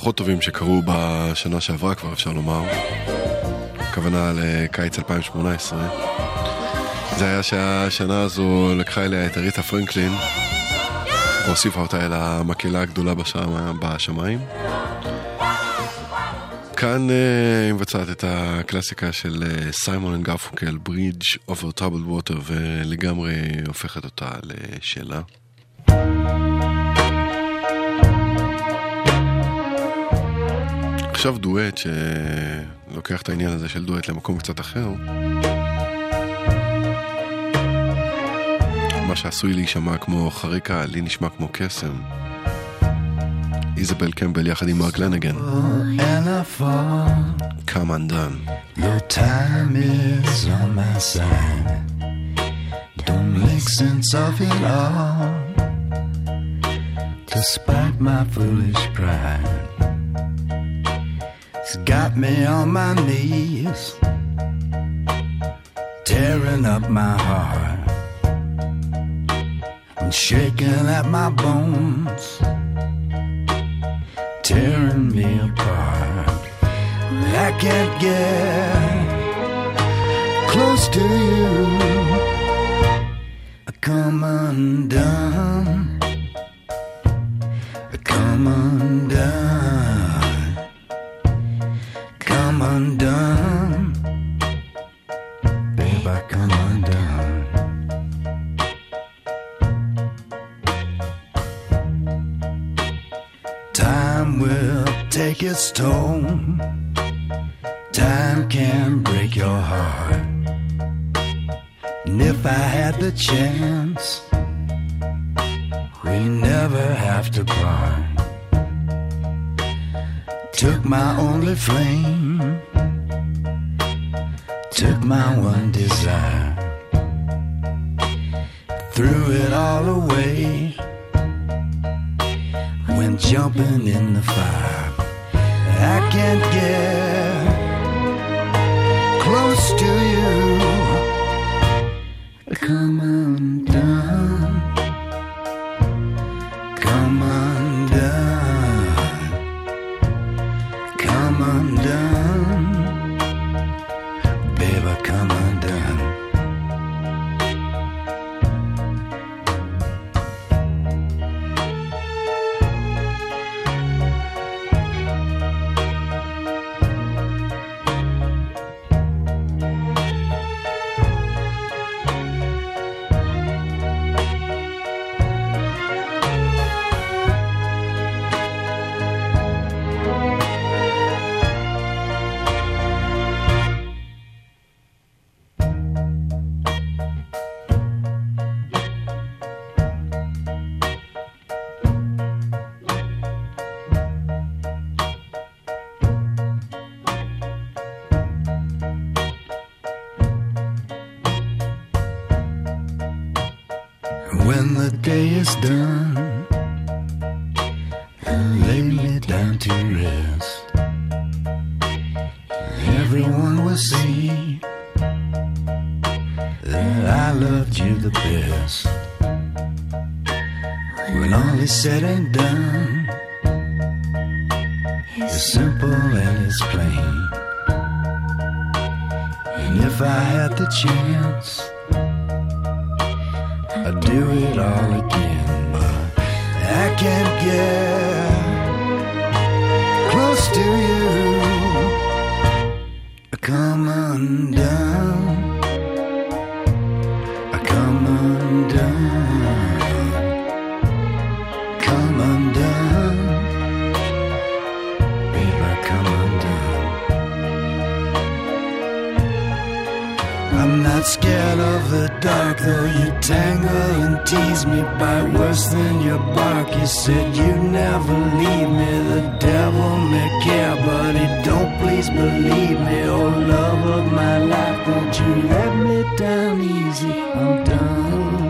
הפחות טובים שקרו בשנה שעברה כבר אפשר לומר, הכוונה לקיץ 2018, זה היה שהשנה הזו לקחה אליה את אריתה פרנקלין והוסיפה אותה אל המקהלה הגדולה בשם, בשמיים. כאן אה, היא מבצעת את הקלאסיקה של אה, Simon and Garfunkel, Bridge over Troubled Water, ולגמרי הופכת אותה לשלה. עכשיו דואט שלוקח את העניין הזה של דואט למקום קצת אחר. מה שעשוי להישמע כמו חריקה, לי נשמע כמו קסם. איזבל קמבל יחד עם מרק לנגן. and. Come undone. Your time is on my side. Don't make sense of it all. Despite my foolish pride, it's got me on my knees, tearing up my heart and shaking at my bones, tearing me apart. I can't get close to you. I come undone. I come undone. Toll. Time can break your heart. And if I had the chance, we never have to part. Took my only flame, I'm not scared of the dark, though you tangle and tease me by worse than your bark. You said you'd never leave me. The devil may care, but he don't please believe me. Oh, love of my life, don't you let me down easy. I'm done.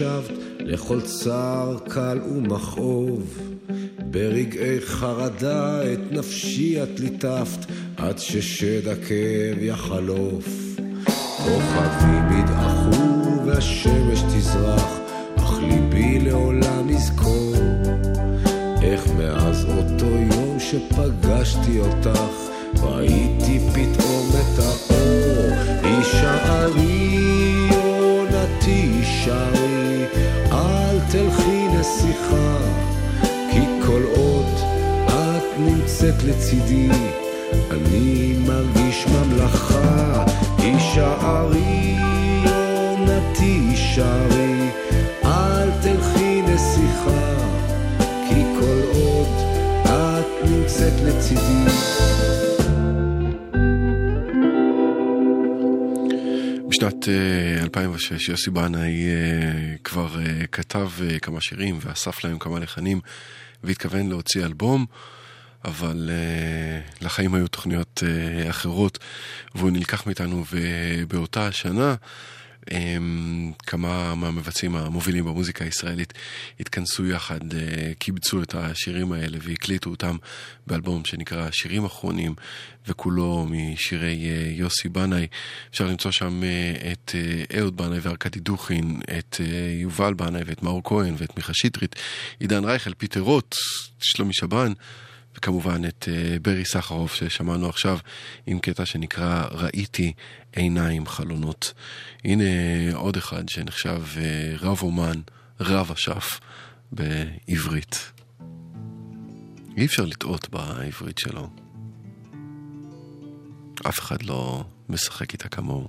הקשבת לכל צער קל ומכאוב. ברגעי חרדה את נפשי את ליטפת, עד ששד הכאב יחלוף. כוכבים ידעכו והשמש תזרח, אך ליבי לעולם יזכור. איך מאז אותו יום שפגשתי אותך, ראיתי פתאום את האור. הישארי יונתי, הישארי תלכי לשיחה, כי כל עוד את נמצאת לצידי, אני מרגיש ממלכה. תישארי, יונתי, שרי. אה, 2006 יוסי בנאי אה, כבר אה, כתב כמה שירים ואסף להם כמה לחנים והתכוון להוציא אלבום, אבל לחיים היו תוכניות אחרות והוא נלקח מאיתנו ובאותה השנה כמה מהמבצעים המובילים במוזיקה הישראלית התכנסו יחד, אה, קיבצו את השירים האלה והקליטו אותם באלבום שנקרא שירים אחרונים, וכולו משירי אה, יוסי בנאי. אפשר למצוא שם אה, את אהוד בנאי וארכדי דוכין, את יובל בנאי ואת מאור כהן ואת מיכה שטרית, עידן רייכל, פיטר רוט, שלומי שבן. וכמובן את ברי סחרוף ששמענו עכשיו עם קטע שנקרא ראיתי עיניים חלונות. הנה עוד אחד שנחשב uh, רב אומן, רב אשף בעברית. אי אפשר לטעות בעברית שלו. אף אחד לא משחק איתה כמוהו.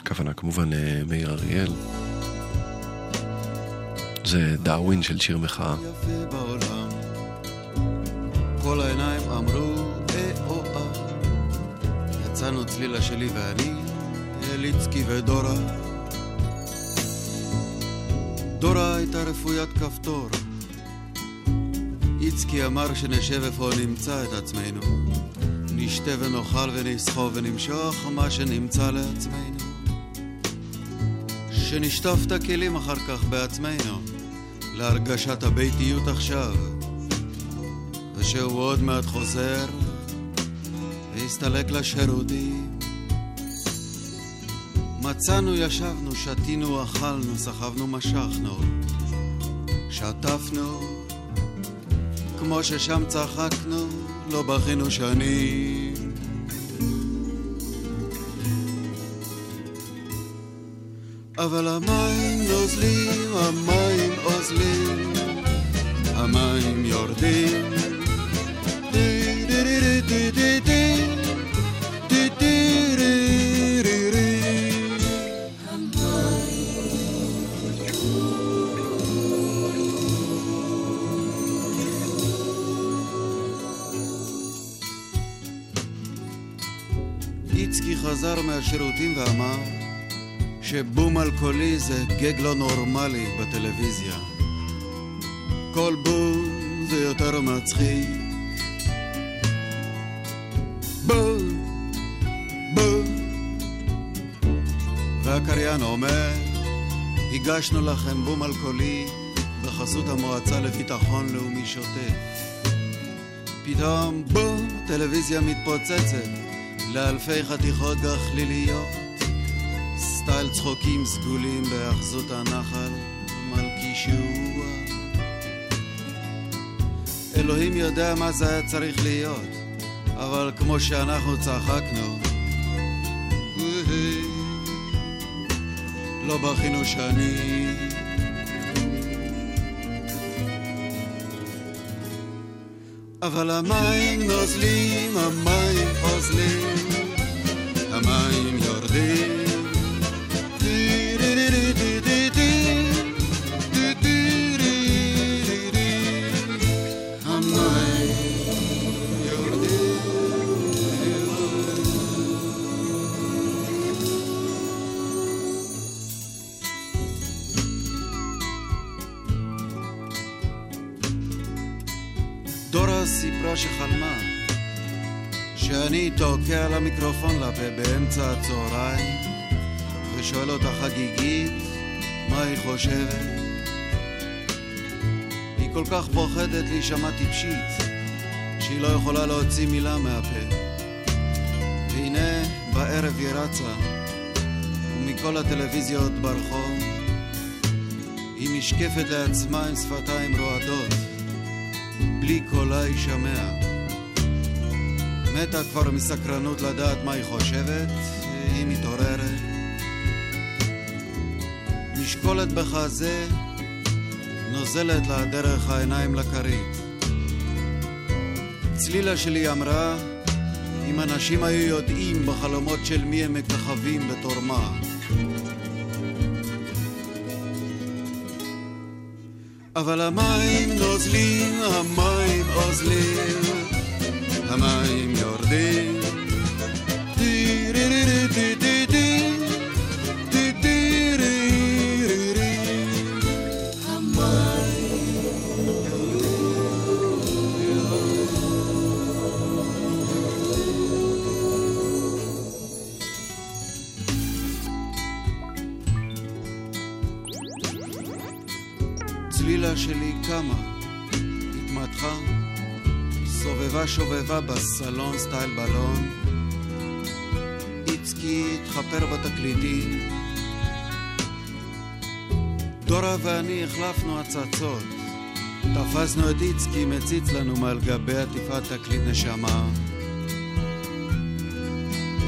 הכוונה כמובן למאיר אריאל. זה דאווין של שיר מחאה. כל העיניים אמרו אה אה. יצאנו צלילה שלי ואני, אליצקי ודורה. דורה הייתה רפוית כפתור. איצקי אמר שנשב איפה נמצא את עצמנו. נשתה ונאכל ונסחוב ונמשוך מה שנמצא לעצמנו. שנשטוף את הכלים אחר כך בעצמנו, להרגשת הביתיות עכשיו. ושהוא עוד מעט חוזר והסתלק לשירותים. מצאנו, ישבנו, שתינו, אכלנו, סחבנו, משכנו, שטפנו, כמו ששם צחקנו, לא בכינו שנים. אבל המים נוזלים, המים אוזלים, המים חזר מהשירותים ואמר שבום אלכוהולי זה גג לא נורמלי בטלוויזיה. כל בום זה יותר מצחיק. בום, בום. והקריין אומר, הגשנו לכם בום אלכוהולי בחסות המועצה לביטחון לאומי שוטף. פתאום בום, טלוויזיה מתפוצצת לאלפי חתיכות גחליליות, סטייל צחוקים סגולים בהאחזות הנחל, מלכישוע. אלוהים יודע מה זה היה צריך להיות, אבל כמו שאנחנו צחקנו, לא בכינו שנים. אבל המים נוזלים, המים אוזלים, הצהריים ושואל אותה חגיגית מה היא חושבת. היא כל כך פוחדת להישמע טיפשית שהיא לא יכולה להוציא מילה מהפה. והנה בערב היא רצה ומכל הטלוויזיות ברחוב היא נשקפת לעצמה עם שפתיים רועדות בלי קולה יישמע. מתה כבר מסקרנות לדעת מה היא חושבת, היא מתעוררת. משקולת בחזה, נוזלת לה דרך העיניים לכרית. צלילה שלי אמרה, אם אנשים היו יודעים בחלומות של מי הם מככבים בתור מה. אבל המים נוזלים, המים אוזלים, המים ואני החלפנו הצצות. תפסנו את איצקי מציץ לנו מעל גבי עטיפת תקליט נשמה.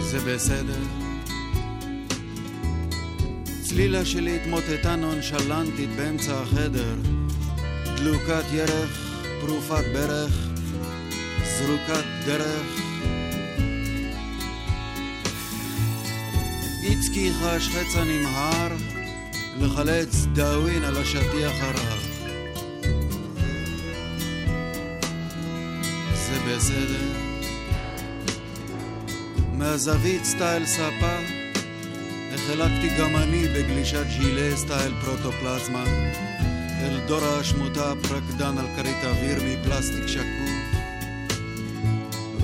זה בסדר. צלילה שלי התמוטטה נונשלנטית באמצע החדר. דלוקת ירך, פרופת ברך, זרוקת דרך. איצקי חש חצה נמהר לחלץ דאווין על השטיח הרב. זה בסדר. מהזווית סטייל ספה החלקתי גם אני בגלישת ז'ילה סטייל פרוטופלזמה אל דור השמוטה פרקדן על כרית אוויר מפלסטיק שקוף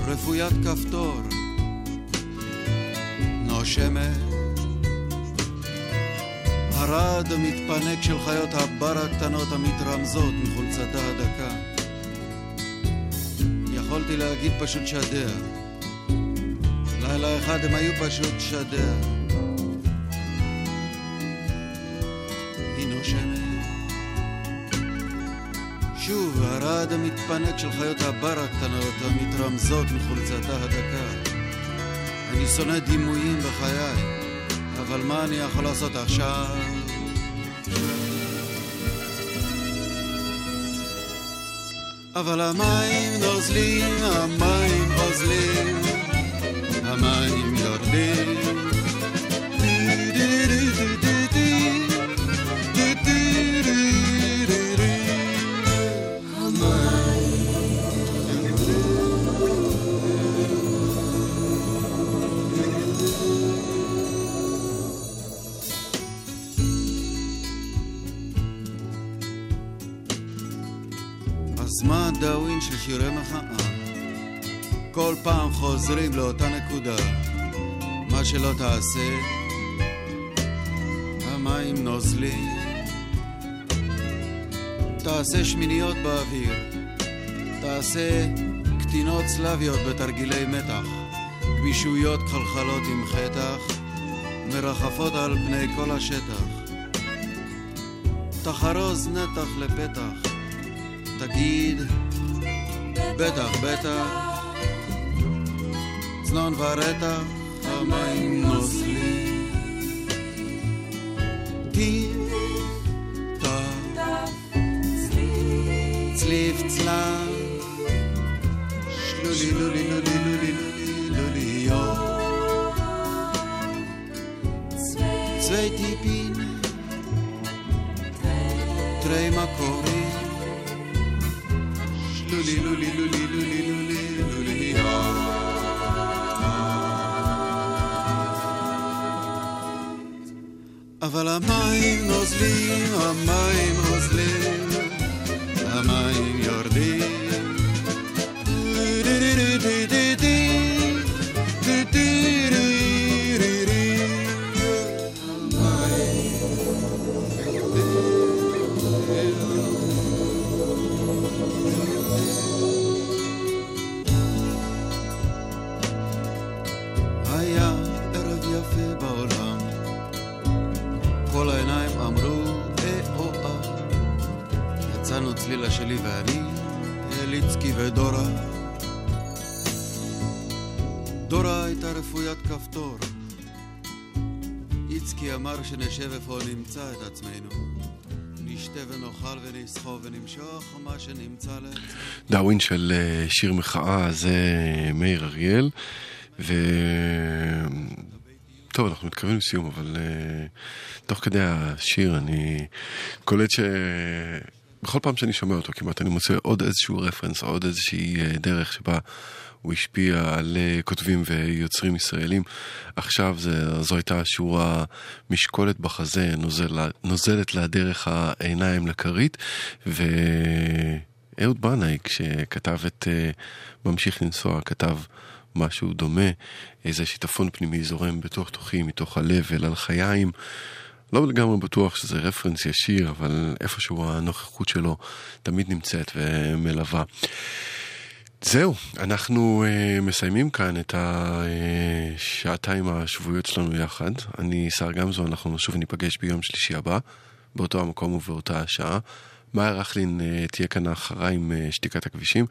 רפוית כפתור נושמת הרד המתפנק של חיות הבר הקטנות המתרמזות מחולצתה הדקה. יכולתי להגיד פשוט שדע לילה אחד הם היו פשוט שדע היא נושמת שוב הרעד המתפנק של חיות הבר הקטנות המתרמזות מחולצתה הדקה. אני שונא דימויים בחיי אבל מה אני יכול לעשות עכשיו? אבל המים נוזלים, המים אוזלים, המים יורדים. שירי מחאה? כל פעם חוזרים לאותה נקודה, מה שלא תעשה, המים נוזלים. תעשה שמיניות באוויר, תעשה קטינות סלביות בתרגילי מתח, גמישויות חלחלות עם חטח, מרחפות על פני כל השטח. תחרוז נתח לפתח, תגיד, בטח, בטח, צנון ורתח, המים נוזלים. טיב, טף, צליף, צלב, שלולי, לולי, לולי, לולי, לולי, לולי, יום. צווי טיפין, תרי מקורי, אבל המים נוזלים, המים נוזלים, המים יורדים. יצאנו צלילה שלי ואני, אליצקי ודורה. דורה הייתה רפוית כפתור. איצקי אמר שנשב איפה נמצא את עצמנו. נשתה ונאכל ונסחוב ונמשוך מה שנמצא לעצמנו. דאווין של אה, שיר מחאה זה מאיר אריאל, ו... טוב, אנחנו מתקרבים לסיום, אבל uh, תוך כדי השיר אני קולט שבכל פעם שאני שומע אותו כמעט אני מוצא עוד איזשהו רפרנס, עוד איזושהי uh, דרך שבה הוא השפיע על uh, כותבים ויוצרים ישראלים. עכשיו זה, זו הייתה שורה משקולת בחזה, נוזל, נוזלת לה דרך העיניים לכרית, ואהוד בנאי, כשכתב את uh, ממשיך לנסוע, כתב משהו דומה, איזה שיטפון פנימי זורם בתוך תוכי, מתוך הלב אל הלחיים. לא לגמרי בטוח שזה רפרנס ישיר, אבל איפשהו הנוכחות שלו תמיד נמצאת ומלווה. זהו, אנחנו uh, מסיימים כאן את השעתיים השבועיות שלנו יחד. אני שר גמזו, אנחנו נשוב וניפגש ביום שלישי הבא, באותו המקום ובאותה השעה. מאיה רכלין uh, תהיה כאן אחריי עם uh, שתיקת הכבישים.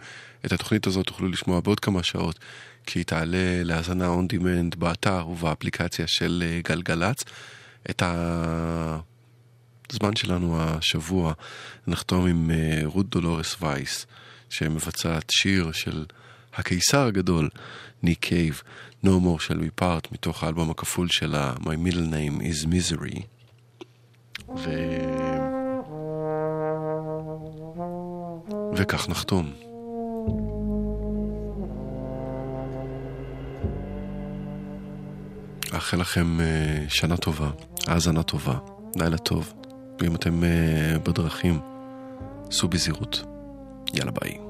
את התוכנית הזאת תוכלו לשמוע בעוד כמה שעות, כי היא תעלה להאזנה demand באתר ובאפליקציה של uh, גלגלצ. את הזמן שלנו השבוע נחתום עם אה, רות דולורס וייס. שמבצעת שיר של הקיסר הגדול, ניק קייב, No More Shall We Part, מתוך האלבום הכפול שלה, My Middle Name is Misery. ו... וכך נחתום. אאחל לכם uh, שנה טובה, האזנה טובה, לילה טוב, ואם אתם uh, בדרכים, סעו בזהירות. יאללה ביי.